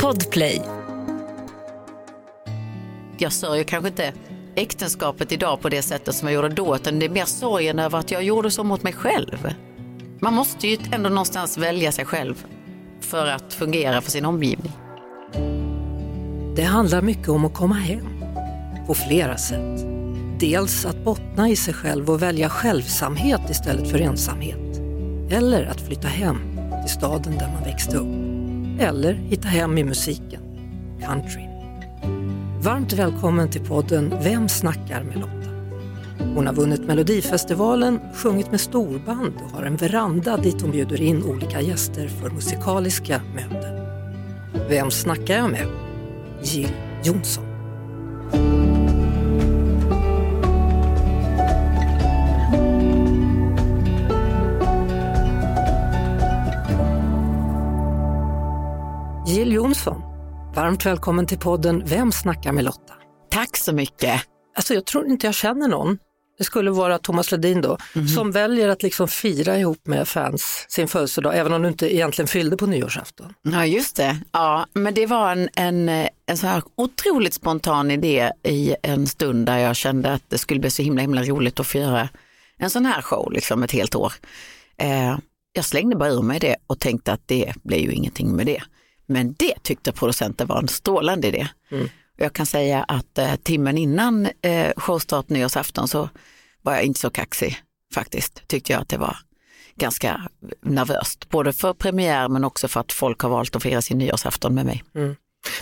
Podplay. Jag sörjer kanske inte äktenskapet idag på det sättet som jag gjorde då, utan det är mer sorgen över att jag gjorde så mot mig själv. Man måste ju ändå någonstans välja sig själv för att fungera för sin omgivning. Det handlar mycket om att komma hem på flera sätt. Dels att bottna i sig själv och välja självsamhet istället för ensamhet. Eller att flytta hem till staden där man växte upp. Eller hitta hem i musiken, country. Varmt välkommen till podden Vem snackar med Lotta? Hon har vunnit Melodifestivalen, sjungit med storband och har en veranda dit hon bjuder in olika gäster för musikaliska möten. Vem snackar jag med? Jill Johnson. Johnson, varmt välkommen till podden Vem snackar med Lotta? Tack så mycket. Alltså jag tror inte jag känner någon, det skulle vara Thomas Ledin då, Mhm. som väljer att liksom fira ihop med fans sin födelsedag, även om du inte egentligen fyllde på nyårsafton. Ja, just det. Ja, men det var en, en, en så här otroligt spontan idé i en stund där jag kände att det skulle bli så himla, himla roligt att få göra en sån här show liksom ett helt år. Eh, jag slängde bara ur mig det och tänkte att det blir ju ingenting med det. Men det tyckte producenten var en strålande idé. Och Jag kan säga att eh, timmen innan eh, showstart nyårsafton så var jag inte så kaxig faktiskt. Tyckte jag att det var ganska nervöst. Både för premiär men också för att folk har valt att fira sin nyårsafton med mig.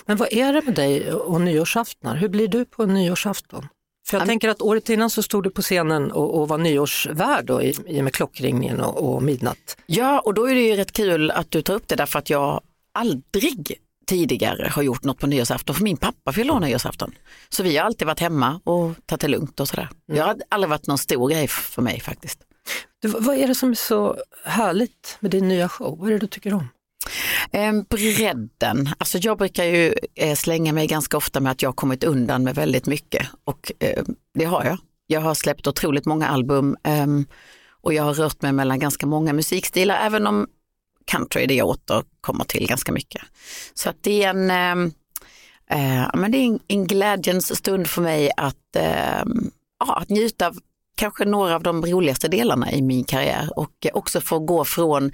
Men vad är det med dig och nyårsaftnar? Hur blir du på en nyårsafton? För jag Am- tänker att året innan så stod du på scenen och, och var nyårsvärd då, i, i och med klockringningen och, och midnatt. Ja, och då är det ju rätt kul att du tar upp det därför att jag aldrig tidigare har gjort något på nyårsafton, för min pappa fyller år nyårsafton. Så vi har alltid varit hemma och tagit det lugnt och sådär. Det har aldrig varit någon stor grej för mig faktiskt. Du, vad är det som är så härligt med din nya show? Vad är det du tycker om? Eh, bredden, alltså jag brukar ju eh, slänga mig ganska ofta med att jag har kommit undan med väldigt mycket och eh, det har jag. Jag har släppt otroligt många album ehm, och jag har rört mig mellan ganska många musikstilar, även om country det jag återkommer till ganska mycket. Så att det är en, ehm, eh, men det är en, en glädjens stund för mig att, ehm, ja, att njuta av kanske några av de roligaste delarna i min karriär och eh, också få gå från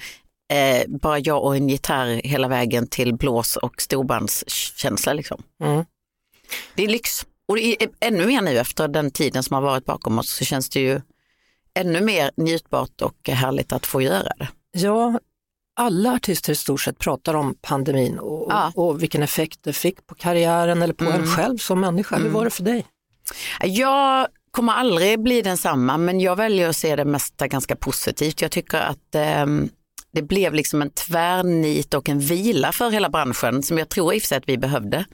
eh, bara jag och en gitarr hela vägen till blås och storbandskänsla. Liksom. Mm. Det är lyx. Och är ännu mer nu efter den tiden som har varit bakom oss så känns det ju ännu mer njutbart och härligt att få göra det. Ja, alla artister i stort sett pratar om pandemin och, Ja. och vilken effekt det fick på karriären eller på en själv som människa. Hur var det för dig? Jag kommer aldrig bli densamma men jag väljer att se det mesta ganska positivt. Jag tycker att ehm, det blev liksom en tvärnit och en vila för hela branschen som jag tror i och för sig att vi behövde.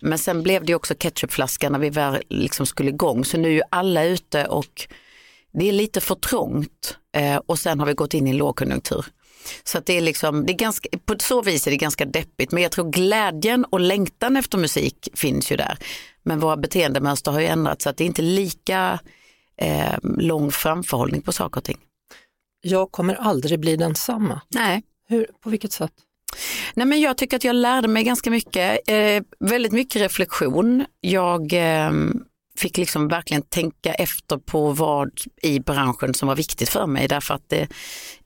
Men sen blev det också ketchupflaskan när vi väl liksom skulle igång så nu är alla ute och det är lite för trångt eh, och sen har vi gått in i en lågkonjunktur. Så att det är liksom, det är ganska, på så vis är det ganska deppigt men jag tror glädjen och längtan efter musik finns ju där. Men våra beteendemönster har ju ändrats så att det är inte lika eh, lång framförhållning på saker och ting. Jag kommer aldrig bli densamma. Nej. Hur, på vilket sätt? Nej, men jag tycker att jag lärde mig ganska mycket, eh, väldigt mycket reflektion. Jag eh, fick liksom verkligen tänka efter på vad i branschen som var viktigt för mig därför att det,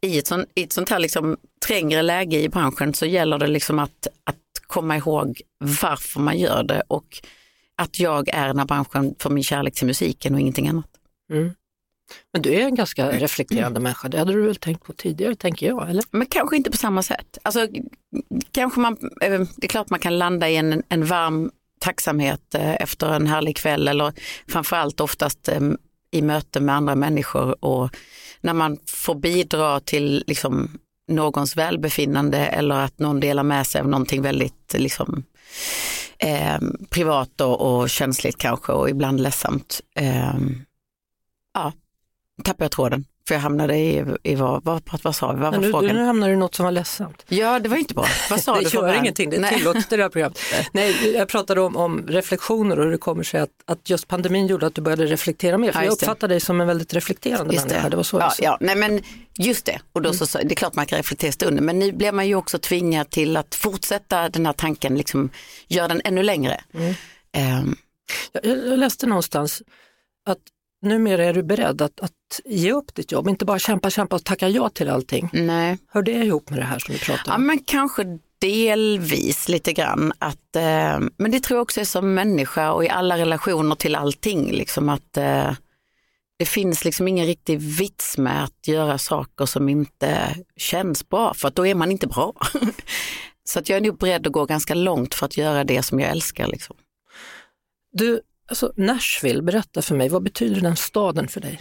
i, ett sånt, i ett sånt här liksom trängre läge i branschen så gäller det liksom att, att komma ihåg varför man gör det och att jag är den här branschen för min kärlek till musiken och ingenting annat. Mm. Men du är en ganska reflekterande människa, det hade du väl tänkt på tidigare tänker jag, eller? Men kanske inte på samma sätt. Alltså, kanske man, eh, det är klart man kan landa i en, en varm tacksamhet eh, efter en härlig kväll eller framförallt oftast eh, i möte med andra människor och när man får bidra till liksom, någons välbefinnande eller att någon delar med sig av någonting väldigt eh, liksom, eh, privat och, och känsligt kanske och ibland ledsamt. Eh, ja, tappar jag tråden. För jag hamnade i, i vad, vad, vad sa vi, vad var nu, frågan? nu hamnar du i något som var ledsamt. Ja, det var inte bra. Vad sa det du? gör ingenting, det är tillåtet i det här programmet. Nej, jag pratade om, om reflektioner och hur det kommer sig att, att just pandemin gjorde att du började reflektera mer. För Ja, jag det. uppfattar dig som en väldigt reflekterande Just människa. Det var så ja, ja, nej men just det. Och då så, så, det är klart man kan reflektera stunden, men nu blir man ju också tvingad till att fortsätta den här tanken, liksom, göra den ännu längre. Ehm, Jag, jag läste någonstans att numera är du beredd att, att ge upp ditt jobb, inte bara kämpa, kämpa och tacka ja till allting. nej. Hör det ihop med det här som vi pratar Ja om? men kanske delvis lite grann. Att, eh, men det tror jag också är som människa och i alla relationer till allting. Liksom att eh, Det finns liksom ingen riktig vits med att göra saker som inte känns bra för att då är man inte bra. Så att jag är nog beredd att gå ganska långt för att göra det som jag älskar. Liksom. Du, alltså Nashville, berätta för mig, vad betyder den staden för dig?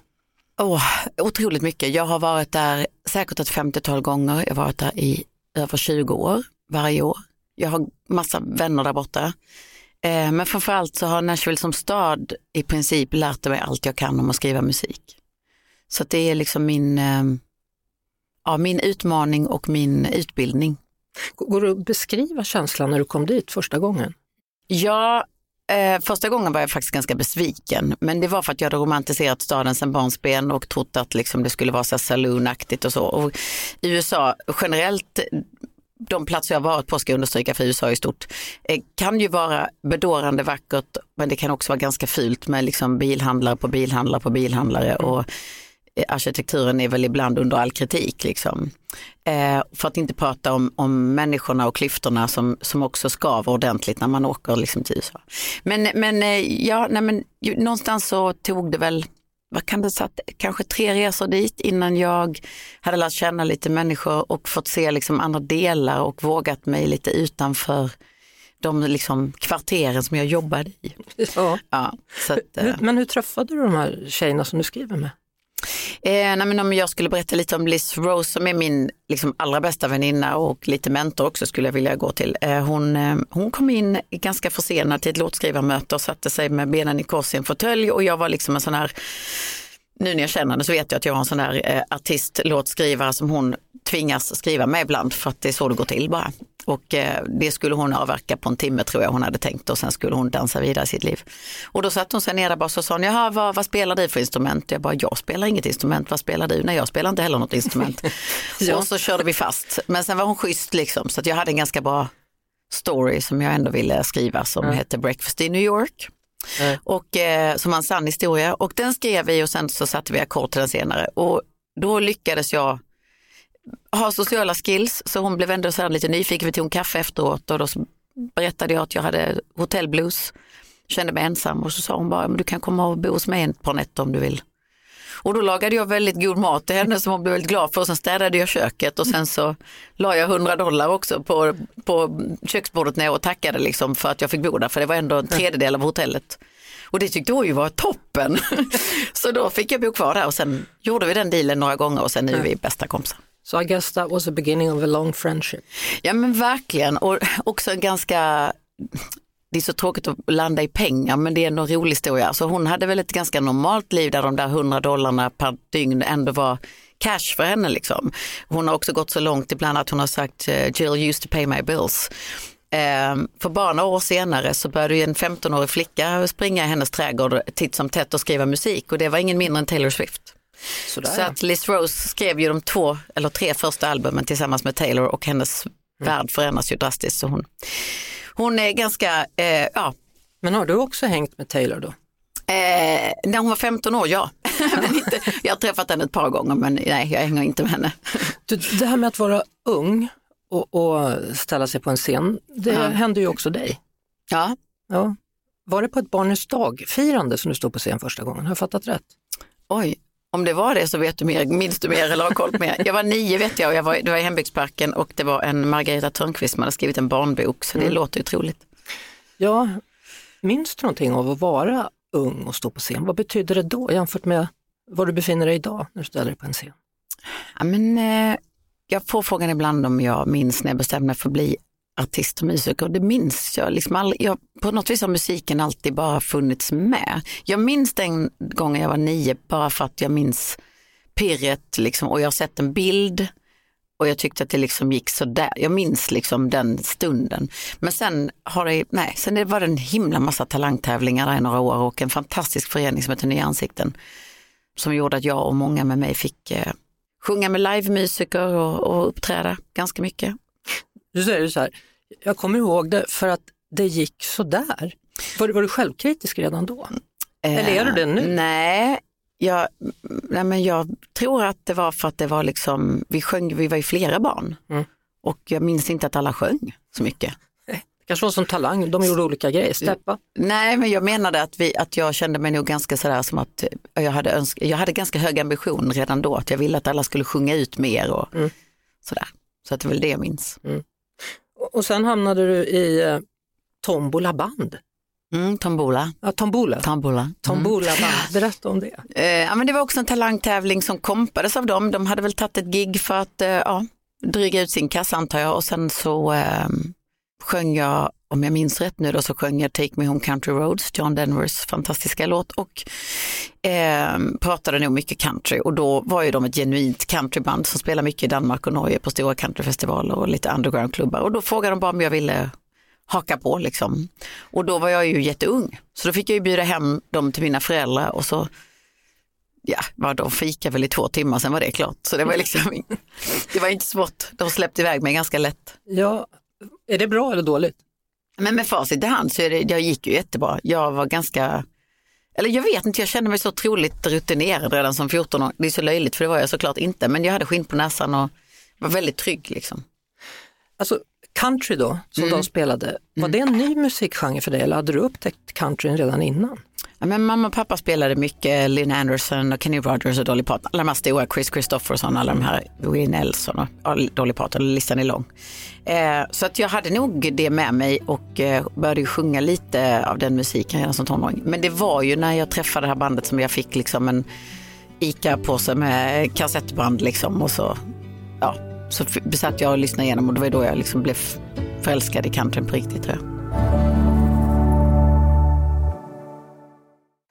Oh, otroligt mycket. Jag har varit där säkert ett 50-tal gånger. Jag har varit där i över 20 år varje år. Jag har massa vänner där borta. Eh, men framförallt så har Nashville som stad i princip lärt mig allt jag kan om att skriva musik. Så det är liksom min, eh, ja, min utmaning och min utbildning. Går det att beskriva känslan när du kom dit första gången? Ja, eh, första gången var jag faktiskt ganska besviken. Men det var för att jag hade romantiserat staden sedan barnsben och trott att liksom det skulle vara så saloonaktigt och så. Och USA generellt, de platser jag varit på ska jag understryka för USA i stort, eh, kan ju vara bedårande vackert men det kan också vara ganska fult med liksom bilhandlare på bilhandlare på bilhandlare. Och arkitekturen är väl ibland under all kritik. Liksom. Eh, för att inte prata om, om människorna och klyftorna som, som också skaver ordentligt när man åker liksom, till USA. Men, men, eh, ja, nej, men ju, någonstans så tog det väl, vad kan det satt, kanske tre resor dit innan jag hade lärt känna lite människor och fått se liksom andra delar och vågat mig lite utanför de liksom kvarteren som jag jobbade i. Ja. Ja, att, eh, men hur träffade du de här tjejerna som du skriver med? Eh, nej, men om jag skulle berätta lite om Liz Rose som är min liksom, allra bästa väninna och lite mentor också skulle jag vilja gå till. Eh, hon, eh, hon kom in ganska försenad till ett låtskrivarmöte och satte sig med benen i kors i en fåtölj och jag var liksom en sån här nu när jag känner henne så vet jag att jag har en sån där eh, artist, låtskrivare som hon tvingas skriva med ibland för att det är så det går till bara. Och eh, det skulle hon avverka på en timme tror jag hon hade tänkt och sen skulle hon dansa vidare sitt liv. Och då satt hon sig ner där bara och sa, jaha vad, vad spelar du för instrument? Jag bara, jag spelar inget instrument, vad spelar du? Nej jag spelar inte heller något instrument. Ja. Och så körde vi fast. Men sen var hon schysst liksom så att jag hade en ganska bra story som jag ändå ville skriva som hette Breakfast in New York. Mm. Och eh, som var en sann historia och den skrev vi och sen så satte vi ackord till den senare och då lyckades jag ha sociala skills så hon blev ändå så här lite nyfiken, vi tog en kaffe efteråt och då berättade jag att jag hade hotellblues, kände mig ensam och så sa hon bara, du kan komma och bo hos mig ett par nätter om du vill. Och då lagade jag väldigt god mat till henne som hon blev väldigt glad för och sen städade jag köket och sen så la jag 100 dollar också på, på köksbordet när jag tackade liksom för att jag fick bo där för det var ändå en tredjedel av hotellet. Och det tyckte hon ju var toppen. så då fick jag bo kvar där och sen gjorde vi den dealen några gånger och sen är vi bästa kompisar. So I guess that was the beginning of a long friendship. Ja men verkligen och också en ganska det är så tråkigt att landa i pengar men det är ändå en rolig historia. Så hon hade väl ett ganska normalt liv där de där 100 dollarna per dygn ändå var cash för henne. Liksom. Hon har också gått så långt ibland att hon har sagt eh, Jill used to pay my bills. Ehm, för bara några år senare så började ju en 15-årig flicka springa i hennes trädgård titt som tätt och skriva musik och det var ingen mindre än Taylor Swift. Sådär. Så att Liz Rose skrev ju de två eller tre första albumen tillsammans med Taylor och hennes värld förändras ju drastiskt. Så hon, hon är ganska, eh, ja, Men har du också hängt med Taylor då? eh, när hon var 15 år, ja. men inte, jag har träffat henne ett par gånger men nej, jag hänger inte med henne. Du, det här med att vara ung och, och ställa sig på en scen, det Ja. hände ju också dig. Ja, Ja. Var det på ett barnens dag-firande som du stod på scen första gången? Har jag fattat rätt? oj. Om det var det så vet du mer, minns du mer eller har koll på mer. Jag var nio vet jag och jag var, det var i hembygdsparken och det var en Margareta Törnqvist som hade skrivit en barnbok så det låter ju troligt. Ja, minns du någonting av att vara ung och stå på scen? Vad betydde det då jämfört med var du befinner dig idag när du ställer dig på en scen? Ja, men, eh, jag får frågan ibland om jag minns när jag bestämde mig för att bli artist och musiker det minns jag. Liksom all, jag. På något vis har musiken alltid bara funnits med. Jag minns den gången jag var nio bara för att jag minns pirret liksom, och jag har sett en bild och jag tyckte att det liksom gick sådär. Jag minns liksom den stunden. Men sen har det, nej, sen var det en himla massa talangtävlingar där i några år och en fantastisk förening som heter Nya Ansikten. Som gjorde att jag och många med mig fick eh, sjunga med livemusiker och, och uppträda ganska mycket. Du säger så här, jag kommer ihåg det för att det gick sådär. Var, var du självkritisk redan då? Eh, Eller är du det nu? Nej, jag, nej men jag tror att det var för att det var liksom, vi sjöng, vi var ju flera barn. Mm. Och jag minns inte att alla sjöng så mycket. Det kanske var som talang, de gjorde olika grejer, steppa. Nej men jag menade att, vi, att jag kände mig nog ganska sådär som att jag hade, önsk, jag hade ganska hög ambition redan då, att jag ville att alla skulle sjunga ut mer och mm. sådär. Så att det är väl det jag minns. Mm. Och sen hamnade du i eh, Tombola band. Mm, tombola. Ja, tombola. Tombola. Mm. Tombola band. Berätta om det. Eh, ja, men det var också en talangtävling som kompades av dem. De hade väl tagit ett gig för att eh, ja, dryga ut sin kassa antar jag och sen så eh, sjöng jag, om jag minns rätt nu då, så sjöng jag Take Me Home Country Roads, John Denvers fantastiska låt och eh, pratade nog mycket country och då var ju de ett genuint countryband som spelar mycket i Danmark och Norge på stora countryfestivaler och lite undergroundklubbar och då frågade de bara om jag ville haka på liksom. Och då var jag ju jätteung, så då fick jag ju bjuda hem dem till mina föräldrar och så ja, vad de fika väl i två timmar, sen var det klart. Så det var liksom, det var inte svårt. De släppte iväg mig ganska lätt. Ja, är det bra eller dåligt? Men med facit i hand så är det, jag gick ju jättebra. Jag var ganska, eller jag vet inte, jag kände mig så otroligt rutinerad redan som 14 år. Det är så löjligt för det var jag såklart inte, men jag hade skinn på näsan och var väldigt trygg liksom. Alltså country då, som mm. de spelade, var det en ny musikgenre för dig eller hade du upptäckt countryn redan innan? Men mamma och pappa spelade mycket Lynn Anderson och Kenny Rogers och Dolly Parton. Alla de här stora, Chris Christopherson, alla de här, Willie Nelson och Dolly Parton, listan är lång. Eh, så att jag hade nog det med mig och eh, började sjunga lite av den musiken redan som tonåring. Men det var ju när jag träffade det här bandet som jag fick liksom en ICA-påse med kassettband liksom och så, ja, så besatt jag och lyssnade igenom och det var då jag liksom blev förälskad i countryn på riktigt tror jag.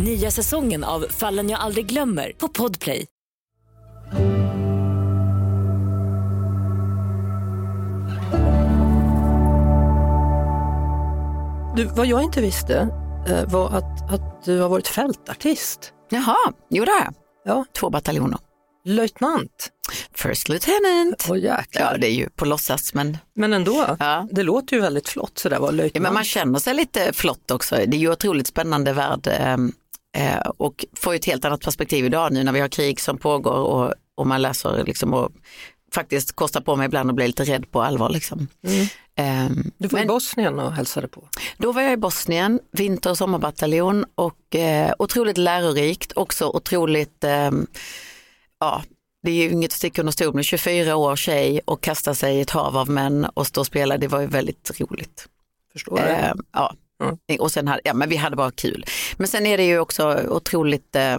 Nya säsongen av Fallen jag aldrig glömmer på Podplay. Du, vad jag inte visste eh, var att, att du har varit fältartist. Jaha, jo det har jag. Ja. Två bataljoner. Löjtnant? First Lieutenant. Oh, ja, det är ju på låtsas men. Men ändå, ja. det låter ju väldigt flott sådär vara löjtnant. Ja, men man känner sig lite flott också. Det är ju otroligt spännande värld ehm, eh, och får ett helt annat perspektiv idag nu när vi har krig som pågår och, och man läser liksom och faktiskt kostar på mig ibland att bli lite rädd på allvar. Liksom. Mm. Um, du var men, i Bosnien och hälsade på? Då var jag i Bosnien, vinter och sommarbataljon och eh, otroligt lärorikt, också otroligt eh, ja, det är ju inget att sticka under stol med, 24 år tjej och kasta sig i ett hav av män och stå och spela, det var ju väldigt roligt. Förstår. Eh, ja. Mm. Och sen hade, ja men vi hade bara kul. Men sen är det ju också otroligt eh,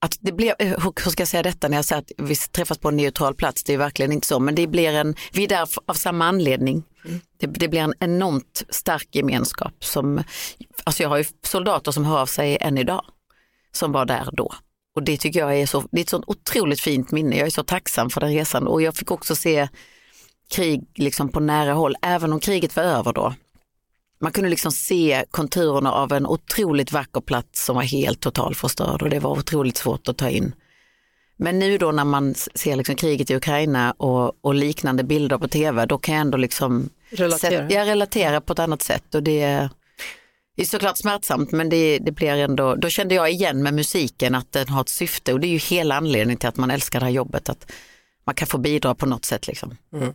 att det blir, eh, hur ska jag säga detta när jag säger att vi träffas på en neutral plats, det är verkligen inte så, men det blir en, vi är där av samma anledning. Mm. Det, det, blir en enormt stark gemenskap som, alltså jag har ju soldater som hör av sig än idag, som var där då. Och det tycker jag är, så, det är ett så otroligt fint minne. Jag är så tacksam för den resan och jag fick också se krig liksom på nära håll, även om kriget var över då. Man kunde liksom se konturerna av en otroligt vacker plats som var helt totalförstörd och det var otroligt svårt att ta in. Men nu då när man ser liksom kriget i Ukraina och, och liknande bilder på tv, då kan jag ändå liksom relatera. Sätt, jag relatera på ett annat sätt och det, det är såklart smärtsamt men det, det blir ändå, då kände jag igen med musiken att den har ett syfte och det är ju hela anledningen till att man älskar det här jobbet, att man kan få bidra på något sätt. Liksom. Mm.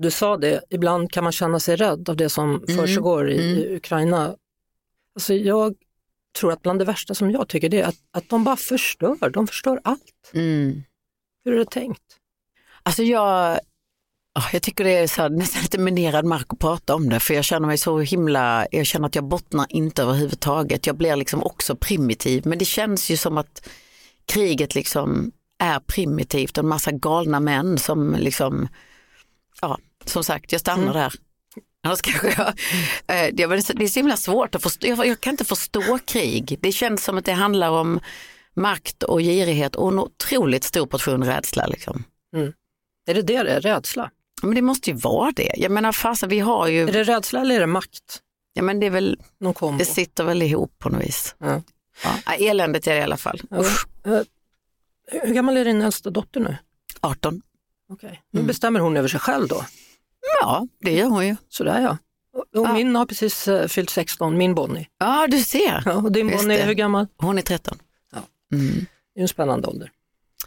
Du sa det, ibland kan man känna sig rädd av det som mm. försiggår i, mm. Ukraina. Alltså jag tror att bland det värsta som jag tycker det är att, att de bara förstör, de förstör allt. Mm. Hur är det tänkt? Alltså jag, jag tycker det är så här, nästan lite minerad mark att prata om det för jag känner mig så himla, jag känner att jag bottnar inte överhuvudtaget. Jag blir liksom också primitiv men det känns ju som att kriget liksom är primitivt och en massa galna män som liksom, som sagt jag stannar mm. där. Annars kanske jag, eh, det är så himla svårt att förstå, jag, jag kan inte förstå krig. Det känns som att det handlar om makt och girighet och en otroligt stor portion rädsla. Liksom. Mm. Är det det det är, rädsla? Men det måste ju vara det. Jag menar fasen vi har ju... Är det rädsla eller är det makt? Ja men det är väl, det sitter väl ihop på något vis. Ja. Ja, eländet är det i alla fall. Ja. Uh, hur gammal är din äldsta dotter nu? 18. Okej, okay. nu mm. bestämmer hon över sig själv då? Ja, det gör hon ju. Sådär ja. Och ja. min har precis uh, fyllt 16, min Bonnie. Ja, du ser. Ja, och din Bonnie är hur gammal? Hon är 13. Ja. Mm. Det är en spännande ålder.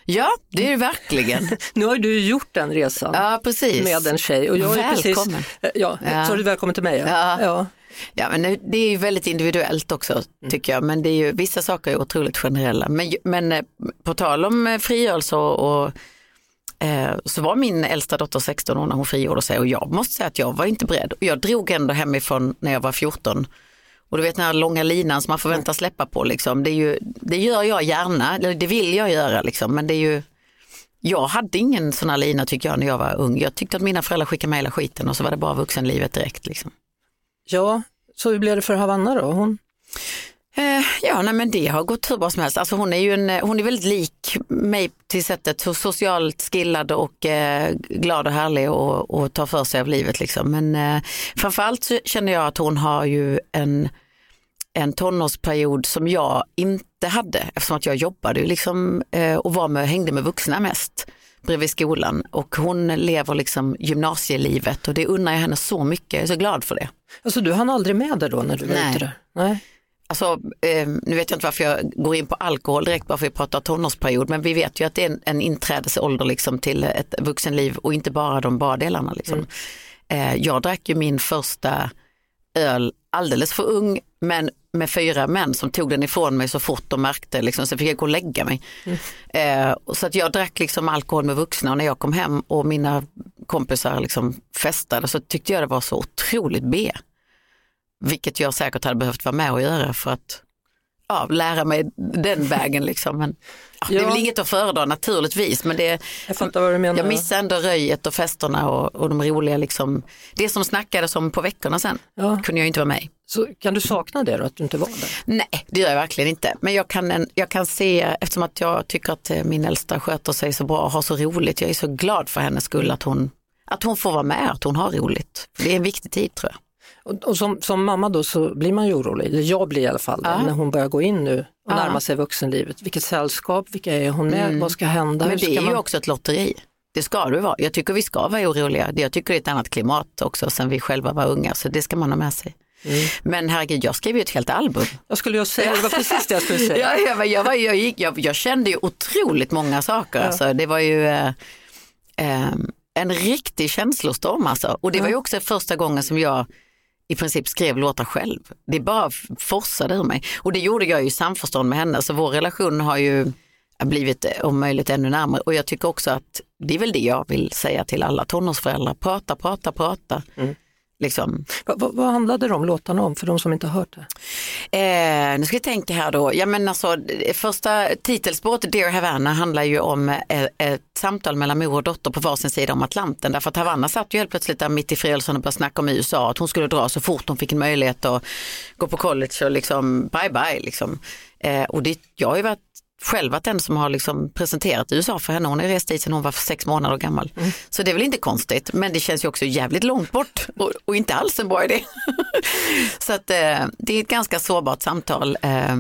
Ja, det är det verkligen. nu har du gjort den resan ja, precis. med en tjej. Och jag välkommen. Är precis, ja, ja. Så du välkommen till mig. Ja. Ja. ja. men det är ju väldigt individuellt också mm. tycker jag, men det är ju, vissa saker är otroligt generella. Men, men eh, på tal om eh, frigörelse och, och eh, Eh, så var min äldsta dotter 16 år när hon frigjorde sig och jag måste säga att jag var inte beredd. Jag drog ändå hemifrån när jag var 14 och du vet den här långa linan som man förväntas släppa på, liksom, det, är ju, det gör jag gärna, det vill jag göra, liksom, men det är ju jag hade ingen sån här lina tycker jag när jag var ung. Jag tyckte att mina föräldrar skickade med hela skiten och så var det bara vuxenlivet direkt. Liksom. Ja, så hur blev det för Havanna då? Hon... Eh, ja, nej, men det har gått hur bra som helst. Alltså, hon, är ju en, hon är väldigt lik mig till sättet, så socialt skillad och eh, glad och härlig och, och tar för sig av livet. Liksom. Men eh, framförallt så känner jag att hon har ju en en tonårsperiod som jag inte hade eftersom att jag jobbade liksom, eh, och var med, hängde med vuxna mest bredvid skolan och hon lever liksom gymnasielivet och det unnar jag henne så mycket, jag är så glad för det. Alltså du hann aldrig med det då när du var ute där? Nej. Alltså, eh, nu vet jag inte varför jag går in på alkohol direkt bara för att vi pratar tonårsperiod men vi vet ju att det är en, en inträdesålder liksom till ett vuxenliv och inte bara de bra delarna. Liksom. Mm. Eh, jag drack ju min första öl alldeles för ung men med fyra män som tog den ifrån mig så fort de märkte, liksom, så fick jag gå och lägga mig. Mm. Eh, så att jag drack liksom alkohol med vuxna och när jag kom hem och mina kompisar liksom festade så tyckte jag det var så otroligt B. Vilket jag säkert hade behövt vara med och göra för att ja, lära mig den vägen. Liksom. Men, ja, det är väl inget att föredra naturligtvis men det, jag, menar. jag missade ändå röjet och festerna och, och de roliga, liksom, det som snackades om på veckorna sen ja. kunde jag inte vara med. Så kan du sakna det då, att du inte var där? Nej, det gör jag verkligen inte. Men jag kan, jag kan se, eftersom att jag tycker att eh, min äldsta sköter sig så bra och har så roligt, jag är så glad för hennes skull att hon, att hon får vara med, att hon har roligt. Det är en viktig tid tror jag. Och, och som, som, mamma då så blir man ju orolig, eller jag blir i alla fall ja. när hon börjar gå in nu och ja. närma sig vuxenlivet. Vilket sällskap, vilka är hon med, mm. vad ska hända? Men det är man... ju också ett lotteri. Det ska du vara. Jag tycker vi ska vara oroliga. Jag tycker det är ett annat klimat också sen vi själva var unga, så det ska man ha med sig. Mm. Men herregud, jag skrev ju ett helt album. Jag skulle ju säga, det var precis det jag skulle säga. ja, jag, jag, var, jag, gick, jag, jag, kände ju otroligt många saker. Ja. Alltså, det var ju eh, eh, en riktig känslostorm alltså. Och det var ju också första gången som jag i princip skrev låtar själv. Det bara forsade ur mig. Och det gjorde jag i samförstånd med henne, så vår relation har ju äh, blivit eh, om möjligt ännu närmare. Och jag tycker också att det är väl det jag vill säga till alla tonårsföräldrar. Prata, prata, prata. Mm. Liksom. Va, va, vad handlade de låtarna om för de som inte har hört det? Eh, nu ska vi tänka här då, ja men alltså första titelspåret Dear Havana handlar ju om ett, eh, ett samtal mellan mor och dotter på varsin sida om Atlanten därför att Havanna satt ju helt plötsligt där mitt i friheten och började snacka om USA att hon skulle dra så fort hon fick en möjlighet att gå på college och liksom bye bye liksom. Eh, och det, jag har ju varit själv varit den som har liksom presenterat USA för henne. Hon har rest dit sedan hon var sex månader gammal. Mm. Så det är väl inte konstigt, men det känns ju också jävligt långt bort och, och inte alls en bra idé. så att eh, det är ett ganska sårbart samtal. Eh,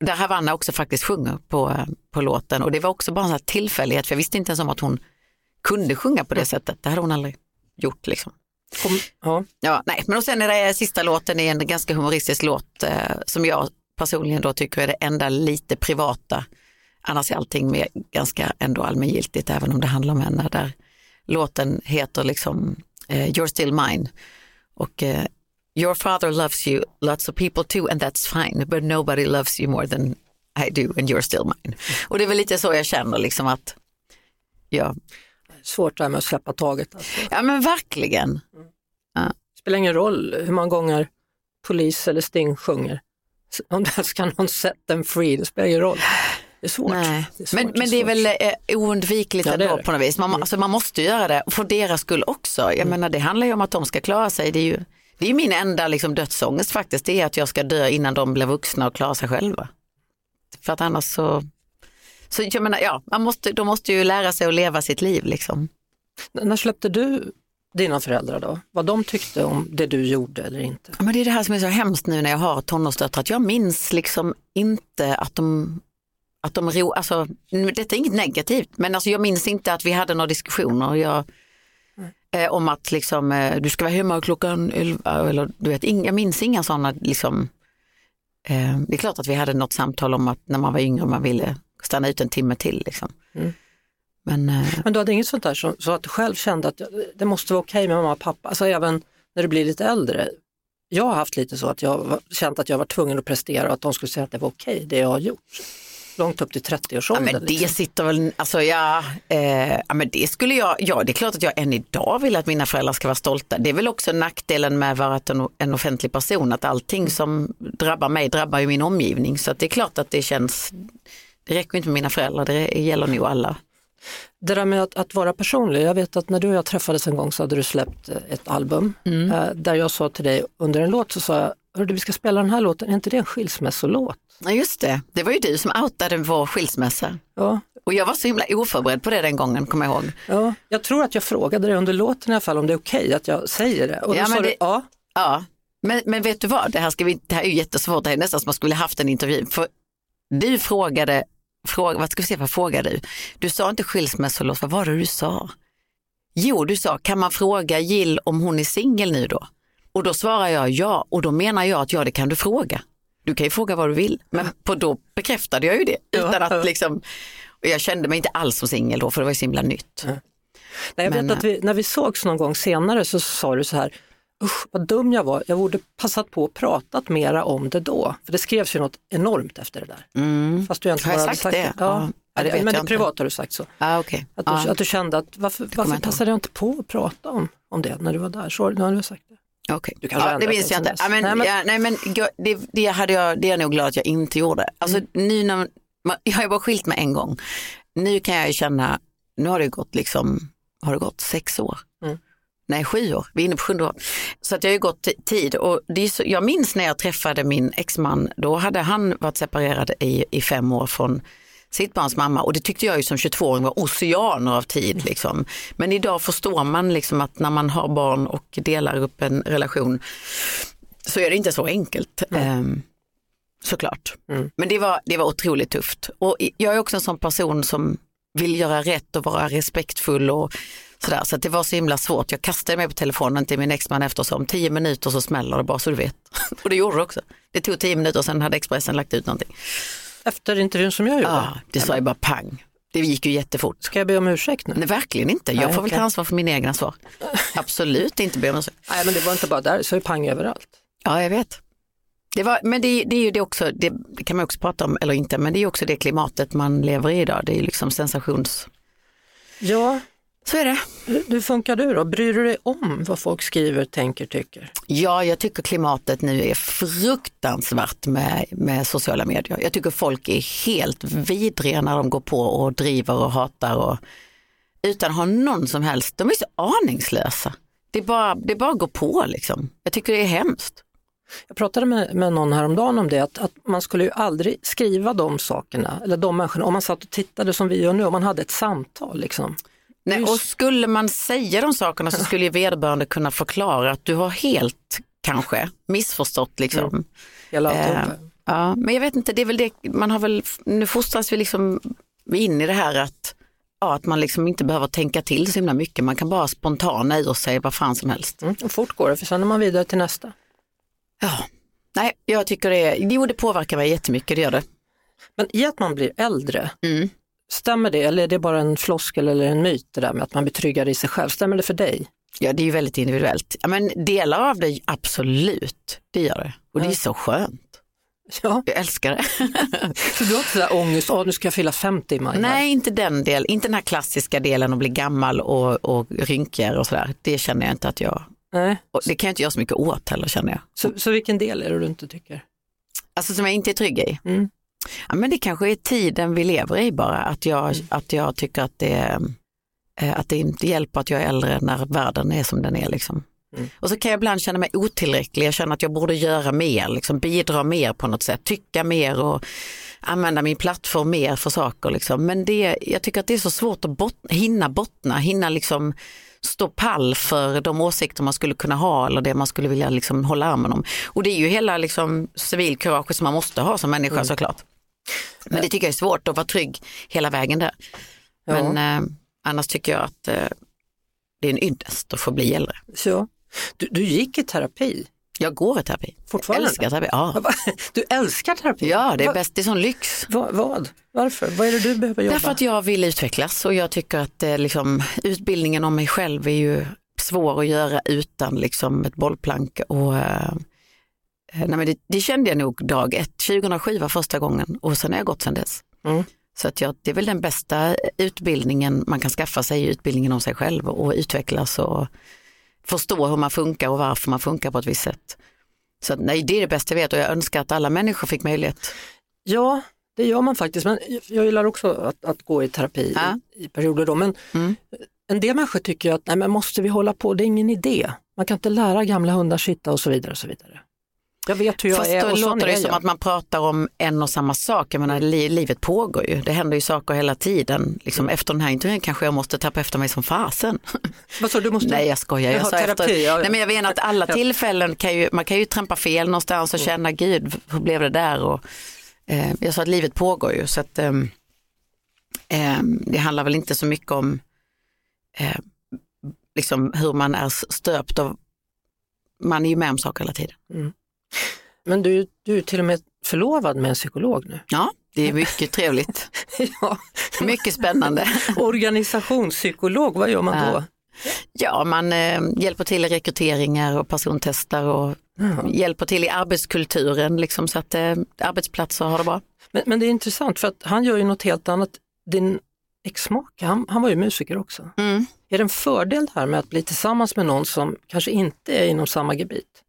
där Havanna också faktiskt sjunger på, på låten och det var också bara en tillfällighet för jag visste inte ens om att hon kunde sjunga på det sättet. Det hade hon aldrig gjort liksom. Kom, ja. ja. nej. Men och sen är det sista låten är en ganska humoristisk låt eh, som jag personligen då tycker är det enda lite privata. Annars är allting mer ganska ändå allmängiltigt även om det handlar om henne. Där låten heter liksom uh, You're still mine. Och uh, Your father loves you, lots of people too and that's fine but nobody loves you more than I do and you're still mine. Och det är väl lite så jag känner liksom att ja, Svårt det här med att släppa taget. Alltså. Ja men verkligen. Det spelar ingen roll hur många gånger polis eller Sting sjunger. Om det ska någon set them free, det spelar ingen roll. Det är svårt. Nej. Det är svårt, men, men det är väl eh, oundvikligt Ja, ändå på något vis. Man, må- alltså, man måste göra det för deras skull också. Jag menar det handlar ju om att de ska klara sig. Det är ju det är min enda liksom, dödsångest faktiskt. Det är att jag ska dö innan de blir vuxna och klarar sig själva. För att annars så, så jag menar, ja, man måste, de måste ju lära sig att leva sitt liv liksom. N- När släppte du dina föräldrar då? Vad de tyckte om det du gjorde eller inte? Men det är det här som är så hemskt nu när jag har tonårsdöttrar, att jag minns liksom inte att de att de ro, alltså, detta är inget negativt, men alltså, jag minns inte att vi hade några diskussioner jag, eh, om att liksom, eh, du ska vara hemma klockan 11, eller du vet, ing, jag minns inga sådana, liksom, eh, det är klart att vi hade något samtal om att när man var yngre man ville stanna ut en timme till. Liksom. Mm. Men eh, Men du hade inget sånt där så, så att du själv kände att det måste vara okej med mamma och pappa, alltså även när du blir lite äldre. Jag har haft lite så att jag känt att jag var tvungen att prestera och att de skulle säga att det var okej det jag har gjort. Långt upp till Ja, 30-årsåldern. men det liksom. sitter väl, alltså ja, eh, ja men det skulle jag, ja det är klart att jag än idag vill att mina föräldrar ska vara stolta. Det är väl också nackdelen med att vara en, en offentlig person, att allting som drabbar mig drabbar ju min omgivning. Så det är klart att det känns, det räcker inte med mina föräldrar, det gäller nog alla. Det där med att, att vara personlig, jag vet att när du och jag träffades en gång så hade du släppt eh, ett album Mm. eh, där jag sa till dig under en låt så sa jag, Hörru, vi ska spela den här låten, är inte det en skilsmässolåt? Ja just det, det var ju du som outade vår skilsmässa. Ja, Och jag var så himla oförberedd på det den gången, kommer jag ihåg. ja, jag tror att jag frågade dig under låten i alla fall om det är okej att jag säger det. Och då Ja, sa men du, det- ja, Ja, men, men vet du vad, det här, ska vi, det här är ju jättesvårt, det här är nästan som man skulle haft en intervju. För du frågade, fråga, vad ska vi se, vad frågade du? Du sa inte skilsmässolåt, vad var det du sa? Jo, du sa, kan man fråga Jill om hon är singel nu då? Och då svarar jag ja, och då menar jag att ja, det kan du fråga. Du kan ju fråga vad du vill, men på då bekräftade jag ju det. Utan att liksom, och jag kände mig inte alls som singel då, för det var ju så himla nytt. Nej, jag Men, vet att vi, när vi sågs någon gång senare så sa du så här, usch vad dum jag var, jag borde passat på att pratat mera om det då. För det skrevs ju något enormt efter det där. Mm. Fast du egentligen Har jag hade sagt det? Ja, Ja, ja, det men det privat har du sagt så. Ah, okay. Att du, ah. att du kände att varför, varför jag passade jag inte på att prata om, om det när du var där? Så, nu har du sagt det. Okej. Du ja, det minns jag inte. Ja, men, Nej, men- Ja, nej, men det, det, hade jag, det är jag nog glad att jag inte gjorde. Alltså, Mm. nu när, man, jag har ju bara skilt mig en gång. Nu kan jag ju känna, nu har det gått liksom, har det gått sex år? Mm. Nej, sju år. Vi är inne på sjunde år. Så att jag har ju gått tid och det är så, jag minns när jag träffade min exman, då hade han varit separerad i, i fem år från sitt barns mamma och det tyckte jag ju som 22-åring var oceaner av tid. Liksom. Men idag förstår man liksom att när man har barn och delar upp en relation så är det inte så enkelt. Ehm, såklart. Mm. Men det var, det var otroligt tufft. Och jag är också en sån person som vill göra rätt och vara respektfull och sådär. Så det var så himla svårt. Jag kastade mig på telefonen till min exman efter så om tio minuter så smäller det bara så du vet. och det gjorde det också. Det tog tio minuter och sen hade Expressen lagt ut någonting. Efter intervjun som jag gjorde, Ja, det sa ju bara pang. Det gick ju jättefort. ska jag be om ursäkt nu? Nej, verkligen inte. Jag Nej, får väl ta ansvar för mina egna svar. Absolut inte be om ursäkt. Nej men det var inte bara där, sa ju pang överallt. Ja, jag vet. Det var, men det, det är ju det också, det, det kan man också prata om, eller inte, men det är också det klimatet man lever i idag. Det är ju liksom sensations... Ja, Så är det. hur, funkar du då? Bryr du dig om vad folk skriver, tänker, tycker? Ja, jag tycker klimatet nu är fruktansvärt med, med sociala medier. Jag tycker folk är helt vidriga när de går på och driver och hatar och utan att ha någon som helst, de är så aningslösa. Det är bara, det är bara att gå på liksom. Jag tycker det är hemskt. Jag pratade med, med någon häromdagen om det, att, att man skulle ju aldrig skriva de sakerna, eller de människorna, om man satt och tittade som vi gör nu, om man hade ett samtal. Liksom. Nej, och skulle man säga de sakerna så skulle ju vederbörande kunna förklara att du har helt kanske missförstått liksom. Hela Eh, alltihopa. Ja, men jag vet inte, det är väl det, man har väl, nu fostras vi liksom in i det här att, ja, att man liksom inte behöver tänka till så himla mycket, man kan bara spontana ur sig vad fan som helst. Mm, och fort går det, för sen är man vidare till nästa. Ja, nej, jag tycker det, jo det påverkar mig jättemycket, det gör det. Men i att man blir äldre, Mm. Stämmer det eller är det bara en floskel eller en myt det där med att man blir tryggare i sig själv? Stämmer det för dig? Ja, det är ju väldigt individuellt. Ja, men delar av det, absolut, det gör det. Och det är så skönt. Ja, Jag älskar det. så du har inte sådär ångest, åh nu ska jag fylla 50 i maj. Nej, inte den delen, inte den här klassiska delen att bli gammal och, och rynkigare och sådär. Det känner jag inte att jag, Nej. och det kan jag inte göra så mycket åt heller känner jag. Så, så vilken del är det du inte tycker? Alltså som jag inte är trygg i. Mm. Ja, men det kanske är tiden vi lever i bara, att jag, att jag tycker att det, eh, att det inte hjälper att jag är äldre när världen är som den är. Liksom. Mm. Och så kan jag ibland känna mig otillräcklig, jag känner att jag borde göra mer, liksom, bidra mer på något sätt, tycka mer och använda min plattform mer för saker. Liksom. Men det, jag tycker att det är så svårt att bot, hinna bottna, hinna liksom stå pall för de åsikter man skulle kunna ha eller det man skulle vilja liksom hålla armen om. Och det är ju hela liksom civilkurage som man måste ha som människa såklart. Men det tycker jag är svårt att vara trygg hela vägen där. Ja. Men eh, annars tycker jag att eh, det är en ynnest att få bli äldre. Så. Du, du gick i terapi, Jag går i terapi. Fortfarande? Jag älskar terapi. Ja, du älskar terapi? ja det är Va- bäst, det är sån lyx. Vad? vad? Varför? Vad är det du behöver jobba? Därför att jag vill utvecklas och jag tycker att eh, liksom, utbildningen om mig själv är ju svår att göra utan liksom, ett bollplank. Och, eh, nej, men det, det kände jag nog dag ett. 2007 var första gången och sen har jag gått sedan dess. Mm. Så att jag, det är väl den bästa utbildningen man kan skaffa sig, utbildningen om sig själv och utvecklas och förstå hur man funkar och varför man funkar på ett visst sätt. Så att, nej, det är det bästa jag vet och jag önskar att alla människor fick möjlighet. Ja, det gör man faktiskt. Men jag gillar också att, att gå i terapi Ja. i, i perioder. Då. Men Mm. en del människor tycker att nej, men måste vi hålla på, det är ingen idé. Man kan inte lära gamla hundar sitta och så vidare. Och så vidare. Jag vet hur jag Fast är då och sån låter det som jag. att man pratar om en och samma sak. Jag menar, li livet pågår ju, det händer ju saker hela tiden. Liksom, efter den här intervjun kanske jag måste tappa efter mig som fasen. Vad sa du? måste... Nej jag skojar. Jag Jaha, sa terapi, efter... ja, ja. Nej, men jag menar att alla tillfällen kan ju, man kan ju trampa fel någonstans och känna gud hur blev det där? Och, eh, jag sa att livet pågår ju så att ehm, det handlar väl inte så mycket om eh, liksom hur man är stöpt av, man är ju med om saker hela tiden. Men du, du är till och med förlovad med en psykolog nu. Ja, det är mycket trevligt. ja. Mycket spännande. Organisationspsykolog, vad gör man då? Ja, man eh, hjälper till i rekryteringar och persontestar och Jaha. hjälper till i arbetskulturen liksom, så att eh, arbetsplatser har det bra. Men, men det är intressant för att han gör ju något helt annat. Din exmake, han, han var ju musiker också. Mm. Är det en fördel här med att bli tillsammans med någon som kanske inte är inom samma gebit?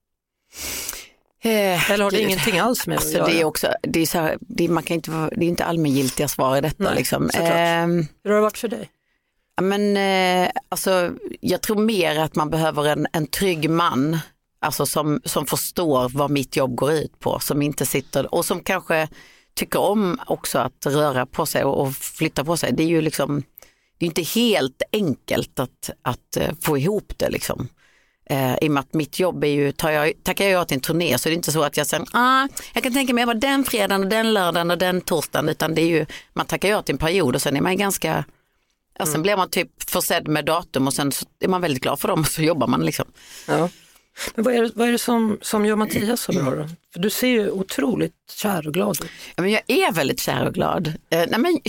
Eh, Eller har det gud. ingenting alls med Alltså, att det är göra? också, det är så här, det är, man kan inte, det är inte allmängiltiga svar i detta. Nej, liksom. såklart. Ehm, Hur har det varit för dig? Ja, Men eh, alltså, jag tror mer att man behöver en, en trygg man alltså som, som förstår vad mitt jobb går ut på, som inte sitter och som kanske tycker om också att röra på sig och, och flytta på sig. Det är ju liksom, det är inte helt enkelt att, att eh, få ihop det liksom. Eh, I och med att mitt jobb är ju, tar jag, tackar jag ja till en turné så är det inte så att jag säger, ah, jag kan tänka mig vara den fredagen och den lördagen och den torsdagen utan det är ju, man tackar ja till en period och sen är man ganska Ja, sen blir man typ försedd med datum och sen så är man väldigt glad för dem och så jobbar man liksom. Ja. Men vad är det, vad är det som, som gör Mattias så bra då? För du ser ju otroligt kär och glad ut. Ja, men jag är väldigt kär och glad. Eh, nej men,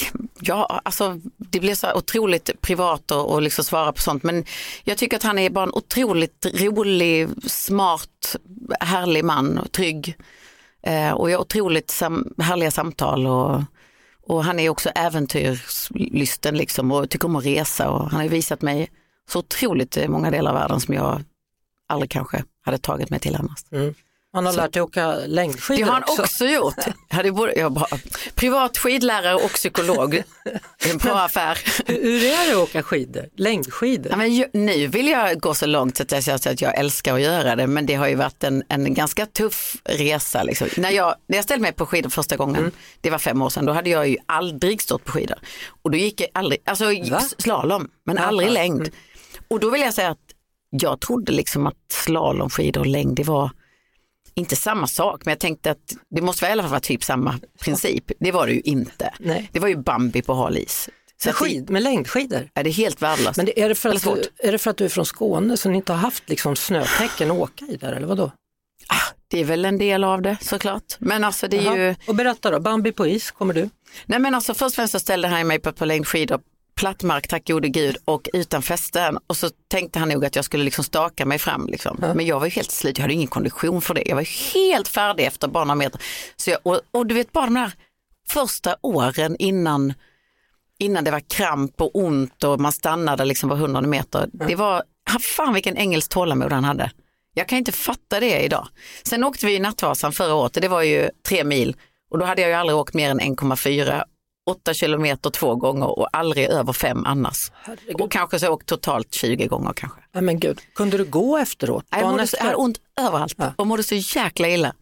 ja, alltså, det blir så otroligt privat och, och liksom svara på sånt men jag tycker att han är bara en otroligt rolig, smart, härlig man och trygg. Eh, och jag har otroligt sam- härliga samtal och, och han är också äventyrslysten liksom och tycker om att resa och han har visat mig så otroligt många delar av världen som jag aldrig kanske hade tagit mig till annars. Han har Så- lärt dig åka längdskidor Det har han också. också gjort. Jag både, jag bara, privat skidlärare och psykolog. En bra affär. Hur, är det att åka skidor? Längdskidor? Ja, men nu vill jag gå så långt så att jag säger att jag älskar att göra det men det har ju varit en, en ganska tuff resa. Liksom. När, jag, när jag ställde mig på skidor första gången, Mm. det var fem år sedan, då hade jag ju aldrig stått på skidor. Och då gick jag aldrig, alltså Va? slalom, men aldrig ja. längd. Mm. Och då vill jag säga att jag trodde liksom att slalomskidor och längd det var inte samma sak, men jag tänkte att det måste väl i alla fall vara typ samma princip. Det var det ju inte. Nej. Det var ju Bambi på hal is. Så Med, skid, med längdskidor? är det helt värdelöst. Men det, är, det för att du, är det för att du är från Skåne så ni inte har haft liksom, snötäcken att åka i där eller vadå? Ah, det är väl en del av det såklart. Men alltså det är Jaha. ju, Och berätta då, Bambi på is, kommer du? nej men alltså först och främst så ställde han mig på, på längdskidor plattmark, tack gode gud, och utan fästen. Och så tänkte han nog att jag skulle liksom staka mig fram. Liksom. Men jag var helt slut, jag hade ingen kondition för det. Jag var helt färdig efter bara några meter. Så jag, och, och du vet bara de där första åren innan, innan det var kramp och ont och man stannade liksom var hundrade meter. Det var, fan vilken engelsk tålamod han hade. Jag kan inte fatta det idag. Sen åkte vi i Nattvasan förra året och det var ju tre mil och då hade jag ju aldrig åkt mer än 1,4 8 kilometer två gånger och aldrig över fem annars. Herregud. Och kanske så åkt totalt 20 gånger kanske. Nej men gud, kunde du gå efteråt? Jag, mådde, jag hade ont överallt Ja. och mådde så jäkla illa.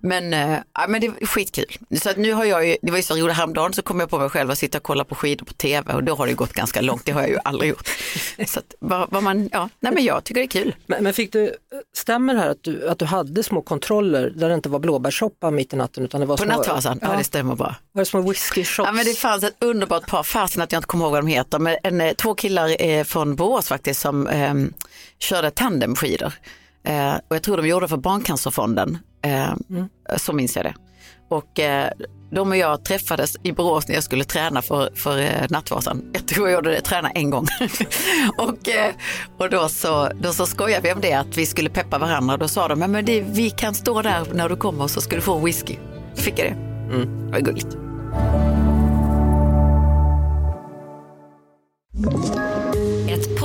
Men, äh, men det var skitkul. Så att nu har jag ju, det var ju så roligt häromdagen så kom jag på mig själv att sitta och kolla på skidor på tv och då har det gått ganska långt, det har jag ju aldrig gjort. Så att, vad, vad man, ja, nej men jag tycker det är kul. Men, men fick du, stämmer det här att du, att du hade små kontroller där det inte var blåbärssoppa mitt i natten utan det var På små, Nattvasan, ja. ja, det stämmer bara. var det små whisky shots? Ja, men det fanns ett underbart par, fasen att jag inte kommer ihåg vad de heter, men en, eh, två killar eh, från Borås faktiskt som eh, körde tandemskidor. Eh, och jag tror de gjorde det för Barncancerfonden, eh, så minns jag det. Och eh, de och jag träffades i Borås när jag skulle träna för, för eh, Nattvasan. Jag tror jag gjorde det, träna en gång. och eh, och då, så, då så skojade vi om det, att vi skulle peppa varandra. Då sa de, "Ja, men det, vi kan stå där när du kommer så ska du få whisky. Fick jag det. Det var gulligt.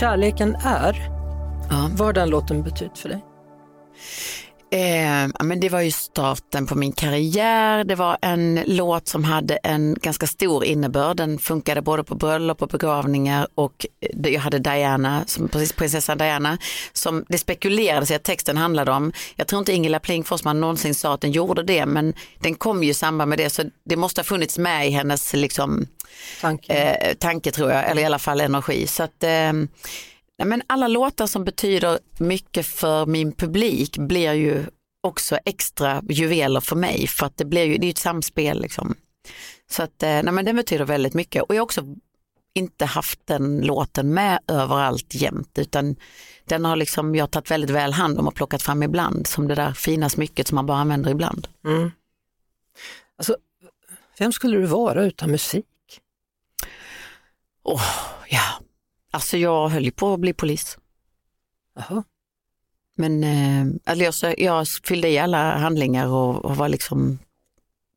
Kärleken är, Ja. vad den låten betytt för dig? Eh, men det var ju starten på min karriär. Det var en låt som hade en ganska stor innebörd. Den funkade både på bröllop och begravningar och det- jag hade Diana, som, precis prinsessan Diana, som det spekulerades i att texten handlade om. Jag tror inte Ingela Pling Forsman någonsin sa att den gjorde det, men den kom ju i samband med det, så det måste ha funnits med i hennes liksom, Tanken? eh, tanke tror jag, eller i alla fall energi. Så att, eh, nej, men alla låtar som betyder mycket för min publik blir ju också extra juveler för mig för att det blir ju, det är ett samspel liksom. Så att, eh, nej, men den betyder väldigt mycket och jag har också inte haft den låten med överallt jämt utan den har liksom jag tagit väldigt väl hand om och plockat fram ibland som det där fina smycket som man bara använder ibland. Mm. Alltså, vem skulle du vara utan musik? Åh, ja. Alltså jag höll ju på att bli polis. Jaha. Men eh, alltså jag, jag fyllde i alla handlingar och, och var liksom,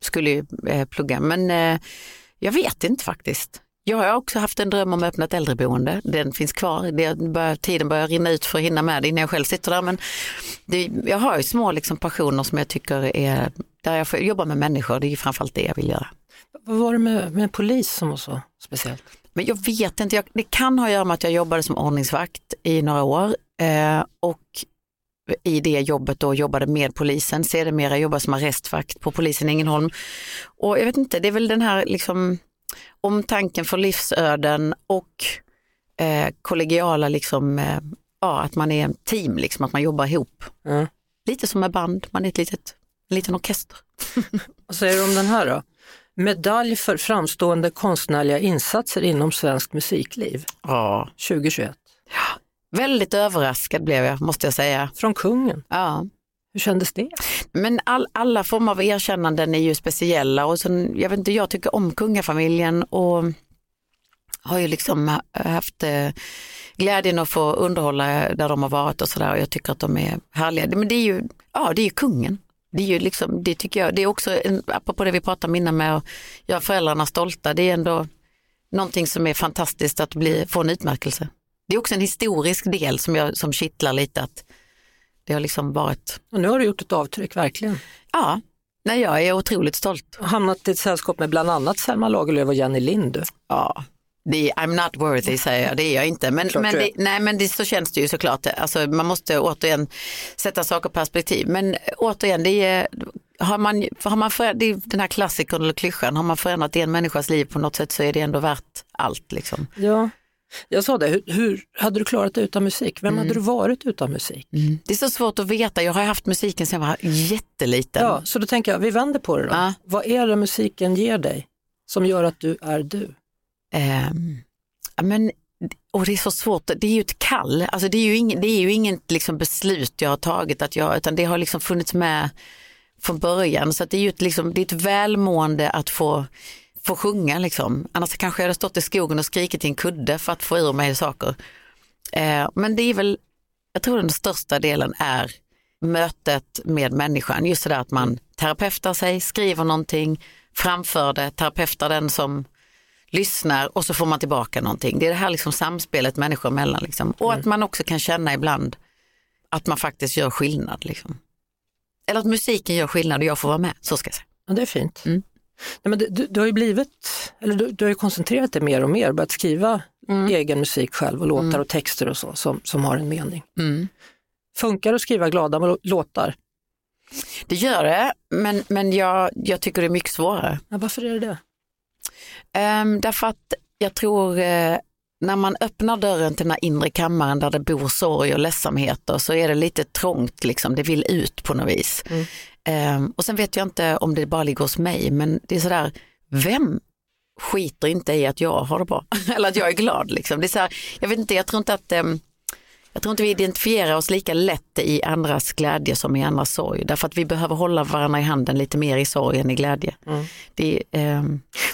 skulle eh, plugga. Men eh, jag vet inte faktiskt. Jag har också haft en dröm om att öppna ett äldreboende. Den finns kvar. Det börjar, tiden börjar rinna ut för att hinna med det innan jag själv sitter där. Men det, jag har ju små liksom, passioner som jag tycker är, där jag får jobba med människor. Det är ju framförallt det jag vill göra. Vad var det med, med polis som var så speciellt? Men jag vet inte, jag, det kan ha att göra med att jag jobbade som ordningsvakt i några år eh, och i det jobbet då jobbade med polisen, sedermera jobbade som arrestvakt på polisen i Ängelholm. Och jag vet inte, det är väl den här liksom omtanken för livsöden och eh, kollegiala liksom, eh, ja att man är en team liksom, att man jobbar ihop. Ja. Lite som med band, man är ett litet, en liten orkester. Vad säger du om den här då? Medalj för framstående konstnärliga insatser inom svenskt musikliv Ja. 2021. Väldigt överraskad blev jag, måste jag säga. Från kungen. Ja. Hur kändes det? Men all, alla former av erkännanden är ju speciella och sen, jag vet inte, jag tycker om kungafamiljen och har ju liksom ha- haft eh, glädjen att få underhålla där de har varit och sådär och jag tycker att de är härliga. Men det är ju, ja det är ju kungen. Det är ju liksom, det tycker jag, det är också, en, apropå det vi pratade om innan med att göra föräldrarna stolta, det är ändå någonting som är fantastiskt att bli, få en utmärkelse. Det är också en historisk del som, jag, som kittlar lite att det har liksom varit Och nu har du gjort ett avtryck, verkligen. Ja, nej, jag är otroligt stolt. Och hamnat i ett sällskap med bland annat Selma Lagerlöf och Jenny Lind. Ja, det är, I'm not worthy säger jag, det är jag inte. Men, men, det, nej, men det, så känns det ju såklart. Alltså, man måste återigen sätta saker i perspektiv. Men återigen, det är, har man, har man förändrat, det den här klassikern eller klyschan, har man förändrat en människas liv på något sätt så är det ändå värt allt. Liksom. Ja, jag sa det, hur, hur hade du klarat dig utan musik? Vem mm. hade du varit utan musik? Mm. Det är så svårt att veta, jag har haft musiken sedan jag var jätteliten. Ja, så då tänker jag, vi vänder på det då. Ja. Vad är det musiken ger dig som gör att du är du? Eh, men, och det är så svårt, det är ju ett kall, alltså det är ju, ing, det är ju inget liksom beslut jag har tagit, att jag, utan det har liksom funnits med från början. Så det är ju ett, liksom, det är ett välmående att få, få sjunga. Liksom. Annars kanske jag hade stått i skogen och skrikit i en kudde för att få ur mig saker. Eh, men det är väl, jag tror den största delen är mötet med människan. Just det där att man terapeutar sig, skriver någonting, framför det, terapeutar den som lyssnar och så får man tillbaka någonting. Det är det här liksom samspelet människor emellan. Liksom. Och att man också kan känna ibland att man faktiskt gör skillnad. Liksom. Eller att musiken gör skillnad och jag får vara med, så ska jag säga. Ja, det är fint. Mm. Nej, men du, du, har ju blivit, eller du, du har ju koncentrerat dig mer och mer, börjat skriva mm. egen musik själv och låtar mm. och texter och så som, som har en mening. Mm. Funkar det att skriva glada låtar? Det gör det, men, men jag, jag tycker det är mycket svårare. Ja, varför är det det? Um, därför att jag tror uh, när man öppnar dörren till den här inre kammaren där det bor sorg och ledsamheter så är det lite trångt, liksom. det vill ut på något vis. Mm. Um, och sen vet jag inte om det bara ligger hos mig, men det är sådär, vem skiter inte i att jag har det bra? Eller att jag är glad. Liksom. Det är så här, jag vet inte, jag tror inte att um, jag tror inte vi identifierar oss lika lätt i andras glädje som i andras sorg. Därför att vi behöver hålla varandra i handen lite mer i sorg än i glädje. Mm. Det, eh...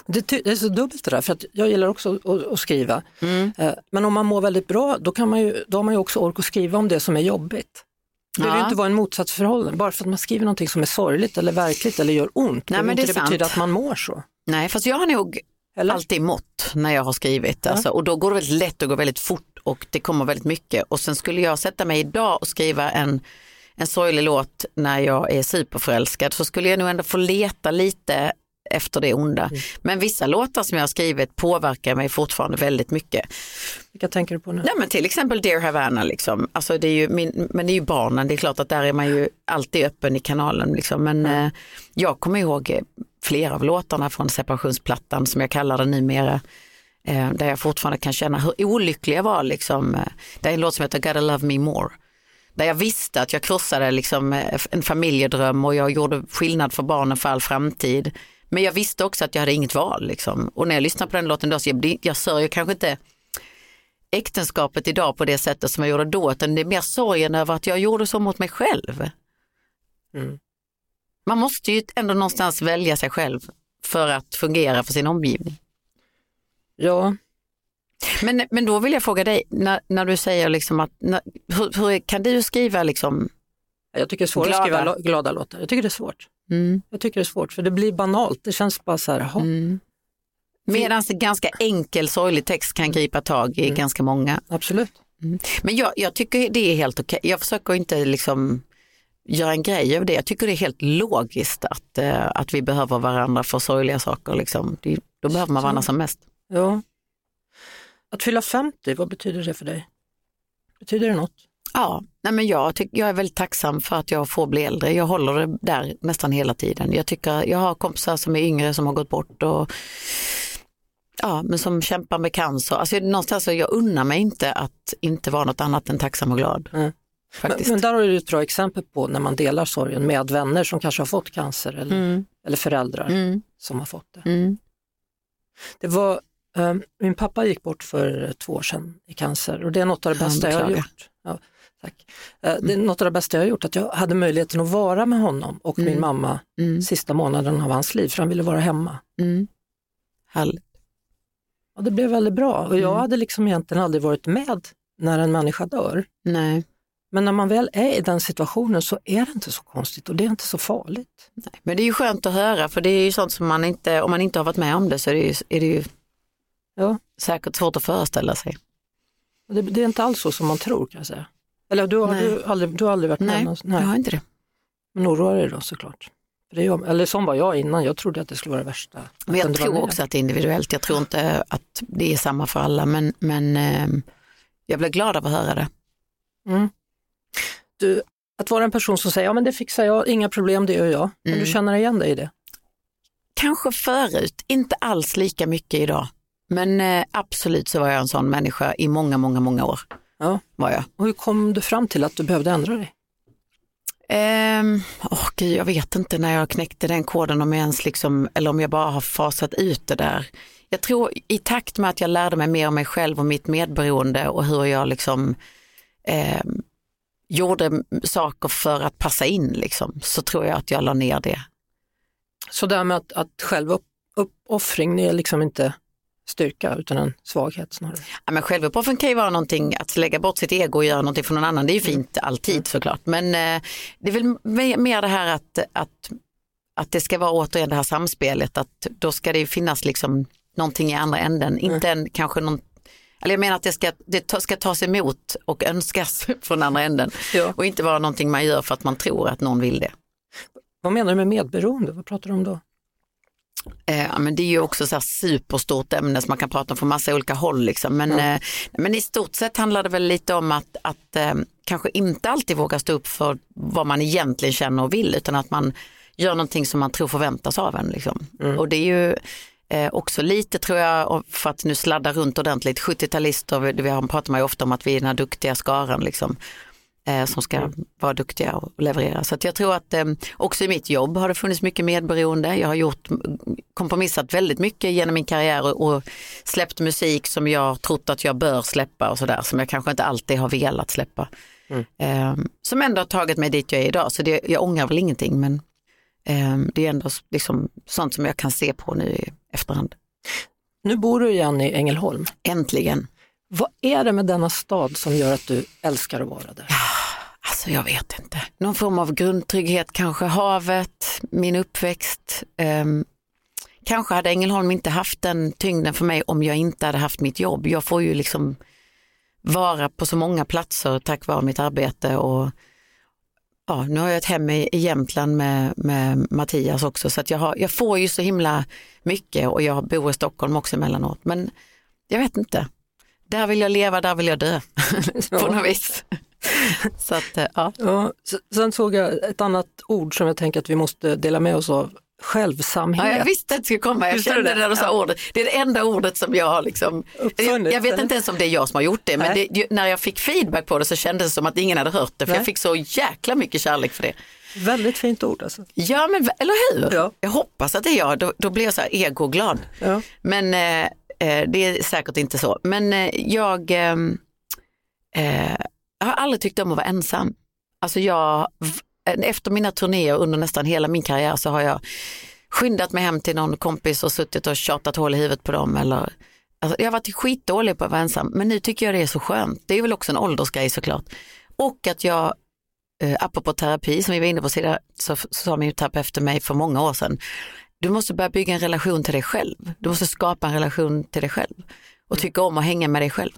det, det, är så dubbelt det där, för att jag gillar också att, att skriva. Mm. Eh, men om man mår väldigt bra, då, kan man ju, då har man ju också ork att skriva om det som är jobbigt. Det behöver ja. inte vara en motsatsförhållande, bara för att man skriver någonting som är sorgligt eller verkligt eller gör ont. Nej, men det, det betyder att man mår så. Nej, fast jag har nog eller? alltid mått när jag har skrivit. Ja. Alltså, och då går det väldigt lätt och går väldigt fort och det kommer väldigt mycket. Och sen skulle jag sätta mig idag och skriva en, en sorglig låt när jag är superförälskad så skulle jag nog ändå få leta lite efter det onda. Mm. Men vissa låtar som jag har skrivit påverkar mig fortfarande väldigt mycket. Vilka tänker du på nu? Nej, men till exempel Dear Havana, liksom. alltså, det är ju min, men det är ju barnen, det är klart att där är man ju alltid öppen i kanalen. Liksom. Men mm. eh, jag kommer ihåg flera av låtarna från separationsplattan som jag kallar det numera. Eh, där jag fortfarande kan känna hur olycklig jag var. Liksom. Eh, det är en låt som heter Gotta Love Me More. Där jag visste att jag krossade liksom, eh, en familjedröm och jag gjorde skillnad för barnen för all framtid. Men jag visste också att jag hade inget val. Liksom. Och när jag lyssnar på den låten då så jag, jag sörjer kanske inte äktenskapet idag på det sättet som jag gjorde då, utan det är mer sorgen över att jag gjorde så mot mig själv. Mm. Man måste ju ändå någonstans välja sig själv för att fungera för sin omgivning. Ja. Men, men då vill jag fråga dig, när, när du säger liksom att, när, hur, hur, kan du skriva liksom Jag tycker det är svårt glada. att skriva glada låtar. Jag tycker det är svårt. Mm. Jag tycker det är svårt för det blir banalt. Det känns bara så här, jaha. Mm. Medan ganska enkel sorglig text kan gripa tag i mm. ganska många. Absolut. Mm. Men jag, jag, tycker det är helt okej. Jag försöker inte liksom göra en grej av det. Jag tycker det är helt logiskt att, uh, att vi behöver varandra för sorgliga saker. Liksom. Då behöver man varandra som mest. Ja. Att fylla 50, vad betyder det för dig? Betyder det något? Ja, nej men jag, tyck, jag är väldigt tacksam för att jag får bli äldre. Jag håller det där nästan hela tiden. Jag, tycker, jag har kompisar som är yngre som har gått bort och ja, men som kämpar med cancer. Alltså, någonstans så jag unnar mig inte att inte vara något annat än tacksam och glad. Mm. Men, men, där har du ett bra exempel på när man delar sorgen med vänner som kanske har fått cancer eller, mm. eller föräldrar mm. som har fått det. Mm. Det var min pappa gick bort för två år sedan i cancer och det är något av det bästa jag har gjort. Ja, tack. Mm. Det är något av det bästa jag har gjort, att jag hade möjligheten att vara med honom och mm. min mamma mm. sista månaden av hans liv, för han ville vara hemma. Mm. Ja, det blev väldigt bra och jag mm. hade liksom egentligen aldrig varit med när en människa dör. Nej. Men när man väl är i den situationen så är det inte så konstigt och det är inte så farligt. Nej, men det är ju skönt att höra för det är ju sånt som man inte, om man inte har varit med om det så är det ju, är det ju Ja. Säkert svårt att föreställa sig. Det, det, är inte alls så som man tror kan jag säga. Eller du har, du aldrig, du har aldrig varit med Nej, Nej, jag har inte det. Men oroar dig då såklart? det är, eller som var jag innan, jag trodde att det skulle vara det värsta. Men jag tror också att det är individuellt, jag tror inte att det är samma för alla men, men eh, jag blir glad av att höra det. Mm. Du, att vara en person som säger, ja men det fixar jag, inga problem, det gör jag. Kan mm. du känna igen dig i det? Kanske förut, inte alls lika mycket idag. Men eh, absolut så var jag en sån människa i många, många, många år. Ja. Var jag. Och hur kom du fram till att du behövde ändra dig? Um, oh, Gud, jag vet inte när jag knäckte den koden om jag ens liksom, eller om jag bara har fasat ut det där. Jag tror i takt med att jag lärde mig mer om mig själv och mitt medberoende och hur jag liksom eh, gjorde saker för att passa in liksom, så tror jag att jag la ner det. Så det här med att, att självuppoffring, det är liksom inte styrka utan en svaghet snarare. Ja, men självuppoffring kan ju vara någonting, att lägga bort sitt ego och göra någonting för någon annan, det är ju fint alltid mm. såklart. Men eh, det är väl mer det här att, att, att det ska vara återigen det här samspelet, att då ska det finnas liksom någonting i andra änden, mm. inte en, kanske någon eller jag menar att det ska, det ska tas emot och önskas från andra änden ja. och inte vara någonting man gör för att man tror att någon vill det. Vad menar du med medberoende? Vad pratar du om då? Eh, men det är ju också så superstort ämne som man kan prata om från massa olika håll. Liksom. Men, mm. eh, men i stort sett handlar det väl lite om att, att eh, kanske inte alltid våga stå upp för vad man egentligen känner och vill utan att man gör någonting som man tror förväntas av en. Liksom. Mm. Och det är ju eh, också lite tror jag, för att nu sladda runt ordentligt, 70-talister, vi, vi pratar man ju ofta om att vi är den här duktiga skaran. Liksom eh, som ska mm. vara duktiga och leverera. Så jag tror att eh, också i mitt jobb har det funnits mycket medberoende. Jag har gjort, kompromissat väldigt mycket genom min karriär och, och släppt musik som jag trott att jag bör släppa och sådär som jag kanske inte alltid har velat släppa. Mm. Eh, som ändå har tagit mig dit jag är idag så det, jag ångrar väl ingenting men eh, det är ändå liksom sånt som jag kan se på nu i efterhand. Nu bor du igen i Ängelholm. Äntligen. Vad är det med denna stad som gör att du älskar att vara där? Alltså jag vet inte. Någon form av grundtrygghet, kanske havet, min uppväxt. Um, kanske hade Ängelholm inte haft den tyngden för mig om jag inte hade haft mitt jobb. Jag får ju liksom vara på så många platser tack vare mitt arbete och ja, nu har jag ett hem i, Jämtland med, med Mattias också så att jag, har, jag får ju så himla mycket och jag bor i Stockholm också emellanåt. Men jag vet inte, där vill jag leva, där vill jag dö på något vis. Så att, eh, ja. ja. Sen såg jag ett annat ord som jag tänker att vi måste dela med oss av. Självsamhet. Ja, jag visste att det skulle komma, jag kände det när du sa ordet. Det är det enda ordet som jag har liksom, jag, jag vet inte ens om det är jag som har gjort det, men det, när jag fick feedback på det så kändes det som att ingen hade hört det, för Nej. jag fick så jäkla mycket kärlek för det. Väldigt fint ord alltså. Ja, men eller hur? Ja. Jag hoppas att det är jag, då, då blir jag så här egoglad. Ja. Men eh, Eh, det är säkert inte så, men eh, jag, ehm, eh, jag har aldrig tyckt om att vara ensam. Alltså jag, efter mina turnéer under nästan hela min karriär så har jag skyndat mig hem till någon kompis och suttit och tjatat hål i huvudet på dem. Eller, alltså jag har varit skitdålig på att vara ensam, men nu tycker jag det är så skönt. Det är väl också en åldersgrej såklart. Och att jag, eh, apropå terapi som vi var inne på, så sa min terapeut efter mig för många år sedan, du måste börja bygga en relation till dig själv. Du måste skapa en relation till dig själv och tycka om att hänga med dig själv.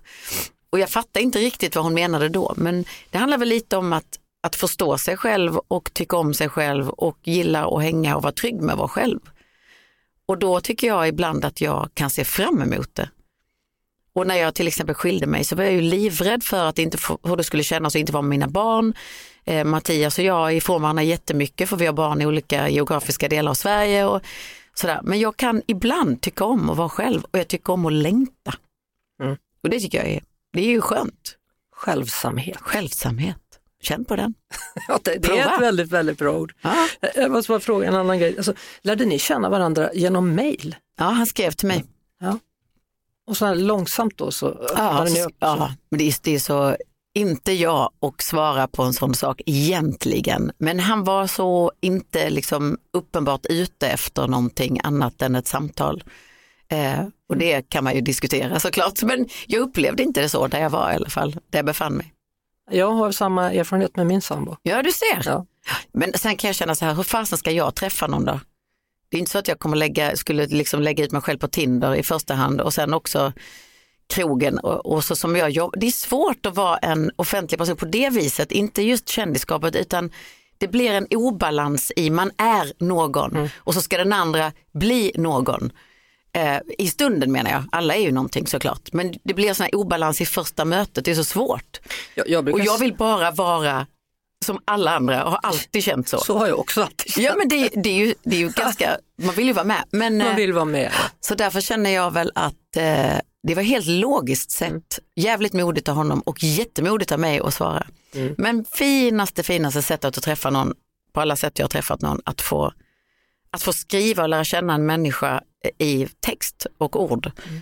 Och jag fattar inte riktigt vad hon menade då, men det handlar väl lite om att, att förstå sig själv och tycka om sig själv och gilla att hänga och vara trygg med att vara själv. Och då tycker jag ibland att jag kan se fram emot det. Och när jag till exempel skilde mig så var jag ju livrädd för att inte få, hur det skulle kännas att inte vara med mina barn. Eh, Mattias och jag är ifrån varandra jättemycket för vi har barn i olika geografiska delar av Sverige. Och sådär. Men jag kan ibland tycka om att vara själv och jag tycker om att längta. Mm. Och det tycker jag är, det är ju skönt. Självsamhet. Självsamhet. Känn på den. ja, det, det är ett väldigt, väldigt bra ord. Ja. Jag måste bara fråga en annan grej. Alltså, lärde ni känna varandra genom mail? Ja, han skrev till mig. Ja. Och så här långsamt då så ja, ni upp? Ja, men det är, det är så inte jag och svara på en sån sak egentligen. Men han var så inte liksom uppenbart ute efter någonting annat än ett samtal. Eh, och det kan man ju diskutera såklart, men jag upplevde inte det så där jag var i alla fall, där jag befann mig. Jag har samma erfarenhet med min sambo. Ja, du ser. Ja. Men sen kan jag känna så här, hur fasen ska jag träffa någon då? Det är inte så att jag kommer lägga, skulle liksom lägga ut mig själv på Tinder i första hand och sen också krogen och, och så som jag jobbar. Det är svårt att vara en offentlig person på det viset, inte just kändisskapet utan det blir en obalans i man är någon Mm. och så ska den andra bli någon. Eh, I stunden menar jag, alla är ju någonting såklart. Men det blir sån här obalans i första mötet, det är så svårt. Jag, jag brukar Och jag vill bara vara som alla andra och har alltid känt så. Så har jag också alltid känt. Ja men det, det, är ju, det är ju ganska, man vill ju vara med. Men, Man eh, vill vara med. Så därför känner jag väl att eh, det var helt logiskt sett Mm. jävligt modigt av honom och jättemodigt av mig att svara. Mm. Men finaste, finaste sättet att träffa någon, på alla sätt jag har träffat någon, att få, att få skriva och lära känna en människa i text och ord. Mm.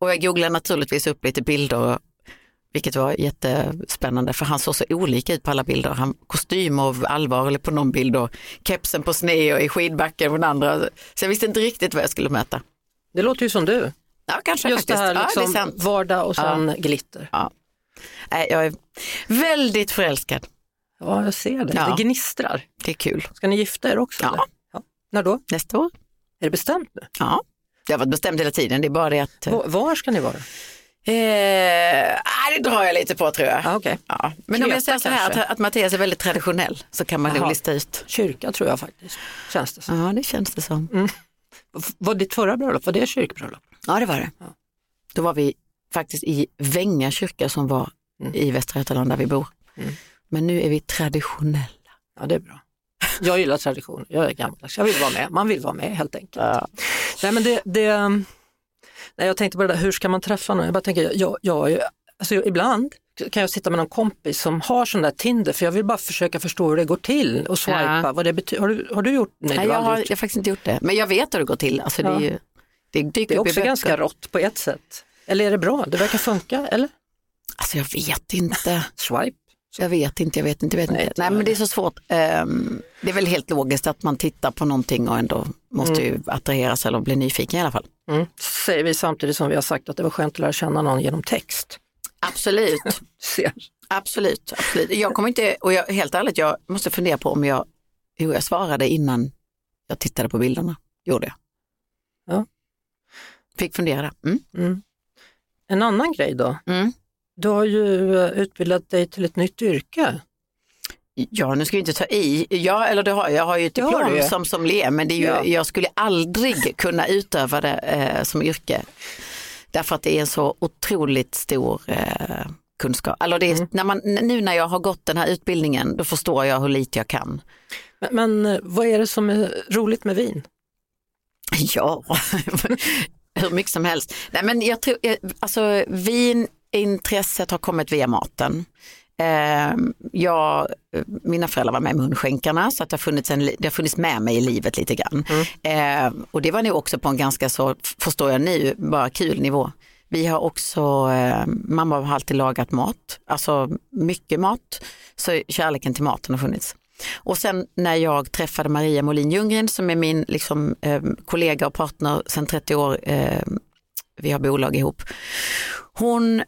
Och jag googlade naturligtvis upp lite bilder, vilket var jättespännande för han såg så olika ut på alla bilder. Han kostym av allvar eller på någon bild och kepsen på sned och i skidbacken på den andra. Så jag visste inte riktigt vad jag skulle möta. Det låter ju som du. Ja, kanske Just det faktiskt. här ja, liksom, det är sant. vardag och sen glitter. Nej, jag är väldigt förälskad. Ja, jag ser det. Ja. Det gnistrar. Det är kul. Ska ni gifta er också? Ja. eller? Ja. När då? Nästa år? Är det bestämt nu? Ja. Det har varit bestämt hela tiden, det är bara det att... Eh, Var, var ska ni vara? nej, det drar jag lite på tror jag. Ah, okay. Ja. Men om jag Kreta säger så här kanske? att, att Mattias är väldigt traditionell så kan man nog Jaha. lista ut. Kyrka tror jag faktiskt, känns det som. Ja, det känns det som. V- Var ditt förra bröllop, var det kyrkbröllop? Ja, det var det. Då var vi faktiskt i Vänga kyrka som var Mm. i Västra Götaland där vi bor. Mm. Men nu är vi traditionella. Ja, det är bra. Jag gillar tradition, jag är gammaldags. Jag vill vara med, man vill vara med helt enkelt. Nej, men det, det, nej, jag tänkte på det där, hur ska man träffa någon? Jag bara tänker, jag, jag, alltså, ibland kan jag sitta med någon kompis som har sån där Tinder för jag vill bara försöka förstå hur det går till och swipa, Ja. vad det betyder. Har du, har du gjort? Nej, Nej, jag, har, jag har faktiskt inte gjort det. Men jag vet hur det går till. Alltså, det, Ja. är ju, det Det är också ganska rått på ett sätt. Eller är det bra? Det verkar funka, eller? Alltså jag vet inte. Swipe? Jag vet inte, jag vet inte. Jag vet Nej, inte. Nej, jag men det är så svårt. Ehm, det är väl helt logiskt att man tittar på någonting och ändå måste ju attraheras eller bli nyfiken i alla fall. Mm. Säger vi samtidigt som vi har sagt att det var skönt att lära känna någon genom text. Absolut, absolut, absolut. Jag kommer inte, och jag, helt ärligt, jag måste fundera på om jag, hur jag svarade innan jag tittade på bilderna. Gjorde jag. Ja. Fick fundera. Mm. Mm. En annan grej då. Du har ju eh, utbildat dig till ett nytt yrke. Ja, nu ska vi inte ta i. Ja, eller det har, jag har ju ett diplom ju. som sommelier, men det är ju, Ja. jag skulle aldrig kunna utöva det eh, som yrke. Därför att det är en så otroligt stor eh, kunskap. Alltså det är, Mm. när man, nu när jag har gått den här utbildningen, då förstår jag hur lite jag kan. Men, men eh, vad är det som är roligt med vin? Ja, hur mycket som helst. Nej, men jag tror, eh, alltså vinintresset har kommit via maten. Eh, jag, mina föräldrar var med i munskänkarna så att det, har funnits en, det har funnits med mig i livet lite grann. Eh, och det var nog också på en ganska så, förstår jag nu, bara kul nivå. Vi har också, eh, mamma har alltid lagat mat, alltså mycket mat, så kärleken till maten har funnits. Och sen när jag träffade Maria Molin Ljunggren som är min liksom, eh, kollega och partner sedan 30 år, eh, vi har bolag ihop. Hon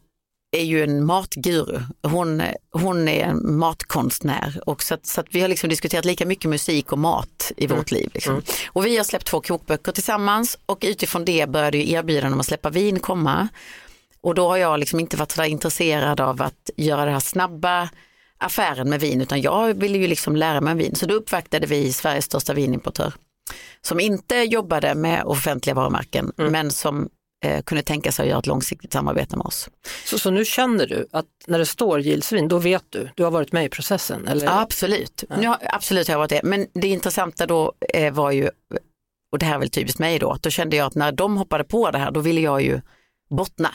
är ju en matguru, hon, hon är en matkonstnär och så att, så att vi har liksom diskuterat lika mycket musik och mat i vårt liv. Liksom. Och vi har släppt två kokböcker tillsammans och utifrån det började ju erbjudanden om att släppa vin komma. Och då har jag liksom inte varit så intresserad av att göra det här snabba affären med vin utan jag ville ju liksom lära mig vin. Så då uppvaktade vi Sveriges största vinimportör som inte jobbade med offentliga varumärken men som eh, kunde tänka sig att göra ett långsiktigt samarbete med oss. Så, så nu känner du att när det står gillsvin, då vet du, du har varit med i processen? Eller? Ja, absolut, nu har, absolut har jag varit det. Men det intressanta då eh, var ju, och det här är väl typiskt mig då, att då kände jag att när de hoppade på det här då ville jag ju bottna.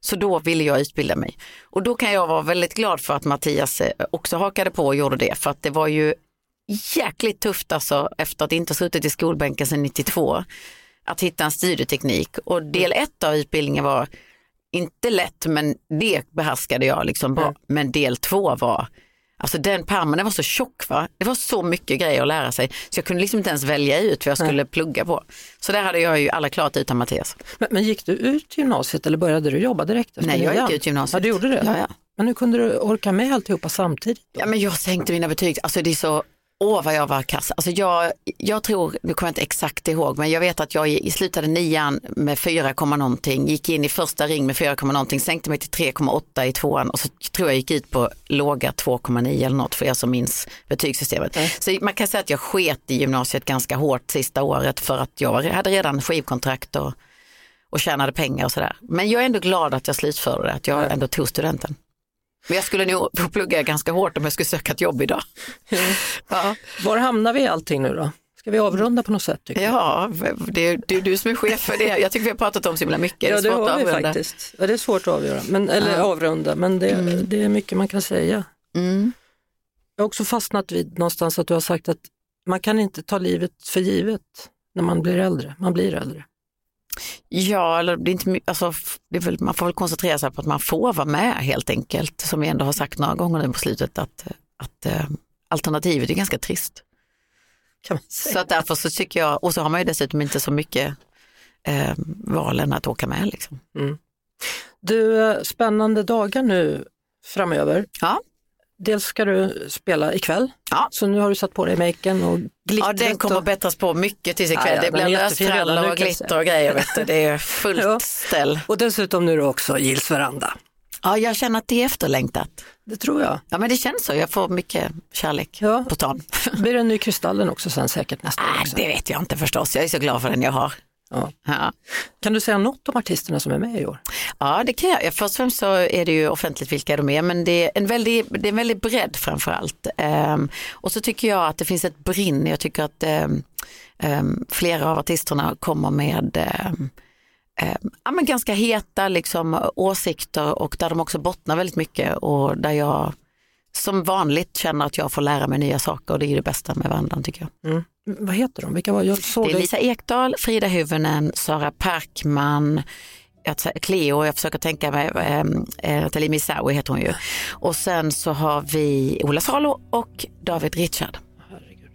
Så då ville jag utbilda mig. Och då kan jag vara väldigt glad för att Mattias eh, också hakade på och gjorde det. För att det var ju jäkligt tufft alltså efter att inte suttit i skolbänken sedan 92 att hitta en studieteknik. Och del ett av utbildningen var inte lätt men det behärskade jag liksom bra. Men del två var, alltså den pärmen den var så tjock va. Det var så mycket grejer att lära sig så jag kunde liksom inte ens välja ut vad jag skulle plugga på. Så där hade jag ju alla klart utan Mattias. Men, men gick du ut gymnasiet eller började du jobba direkt efter Nej jag gick ut gymnasiet. Ja, du gjorde det? Ja, ja. Men hur kunde du orka med alltihopa samtidigt? Då? Ja men jag sänkte mina betyg, alltså det är så, Åh vad jag var kass. Alltså jag, jag tror, nu kommer jag inte exakt ihåg, men jag vet att jag i slutade nian med 4, någonting, gick in i första ring med 4, någonting, sänkte mig till 3,8 i tvåan och så tror jag gick ut på låga 2,9 eller något för er som minns betygssystemet. Mm. Så man kan säga att jag sket i gymnasiet ganska hårt sista året för att jag hade redan skivkontrakt och, och tjänade pengar och sådär. Men jag är ändå glad att jag slutförde det, att jag ändå tog studenten. Men jag skulle nog plugga ganska hårt om jag skulle söka ett jobb idag. Mm. Ja. Var hamnar vi i allting nu då? Ska vi avrunda på något sätt? Ja, det är, det är du som är chef för det. Jag tycker vi har pratat om så himla mycket. Ja, det, det har vi faktiskt. Ja, det är svårt att avgöra, men, eller ja. avrunda, men det, mm. det är mycket man kan säga. Mm. Jag har också fastnat vid någonstans att du har sagt att man kan inte ta livet för givet när man blir äldre. Man blir äldre. Ja, eller det är inte, alltså, det är väl, man får väl koncentrera sig på att man får vara med helt enkelt. Som vi ändå har sagt några gånger nu på slutet att, att äh, alternativet är ganska trist. Så att därför så tycker jag, och så har man ju dessutom inte så mycket äh, valen att åka med. Liksom. Mm. Du, eh, spännande dagar nu framöver. Ja. Dels ska du spela ikväll, ja. så nu har du satt på dig maken och glittret. Ja, den kommer och... att bättras på mycket tills ikväll. Ja, ja, det blir lösfrallor och glitter och grejer. Vet du. Det är fullt ja. ställ. Och dessutom nu också Gills veranda. Ja, jag känner att det är efterlängtat. Det tror jag. Ja, men det känns så. Jag får mycket kärlek ja. på stan. Blir det en ny Kristallen också sen säkert nästa år? Också? Det vet jag inte förstås. Jag är så glad för den jag har. Ja. Ja. Kan du säga något om artisterna som är med i år? Ja, det kan jag. Först och främst så är det ju offentligt vilka de är, men det är en väldig, det är en väldig bredd framför allt. Um, och så tycker jag att det finns ett brinn. Jag tycker att um, um, flera av artisterna kommer med ja, men ganska heta liksom, åsikter och där de också bottnar väldigt mycket och där jag som vanligt känner att jag får lära mig nya saker och det är det bästa med vandraren tycker jag. Mm. Vad heter de? Vilka var jag såg det är Lisa Ekdahl, Frida Hyvönen, Sara Parkman, Cleo, jag försöker tänka mig, äh, Talimi Sawi heter hon ju. Och sen så har vi Ola Salo och David Richard. Herregud.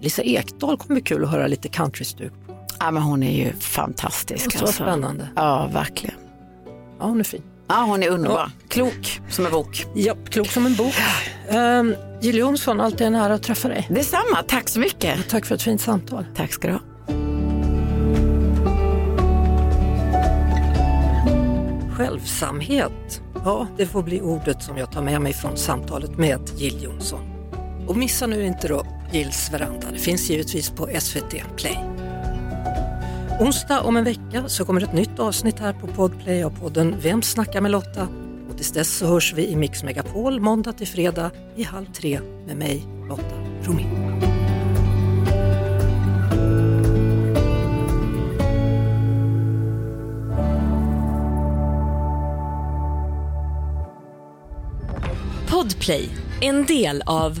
Lisa Ekdahl kommer bli kul att höra lite countrystuk på. Ja men hon är ju fantastisk. Så alltså. spännande. Ja verkligen. Ja hon är fin. Ja, hon är underbar. Ja. Klok som en bok. Ja, klok som en bok. Um, Jill Johnson, alltid en ära att träffa dig. Detsamma, tack så mycket. Och tack för ett fint samtal. Tack ska du ha. Självsamhet. Ja, det får bli ordet som jag tar med mig från samtalet med Jill Johnson. Och missa nu inte då Jills veranda. Det finns givetvis på SVT Play. Onsdag om en vecka så kommer ett nytt avsnitt här på Podplay av podden Vem snackar med Lotta? Och tills dess så hörs vi i Mix Megapol måndag till fredag i halv tre med mig, Lotta Romé. Podplay, en del av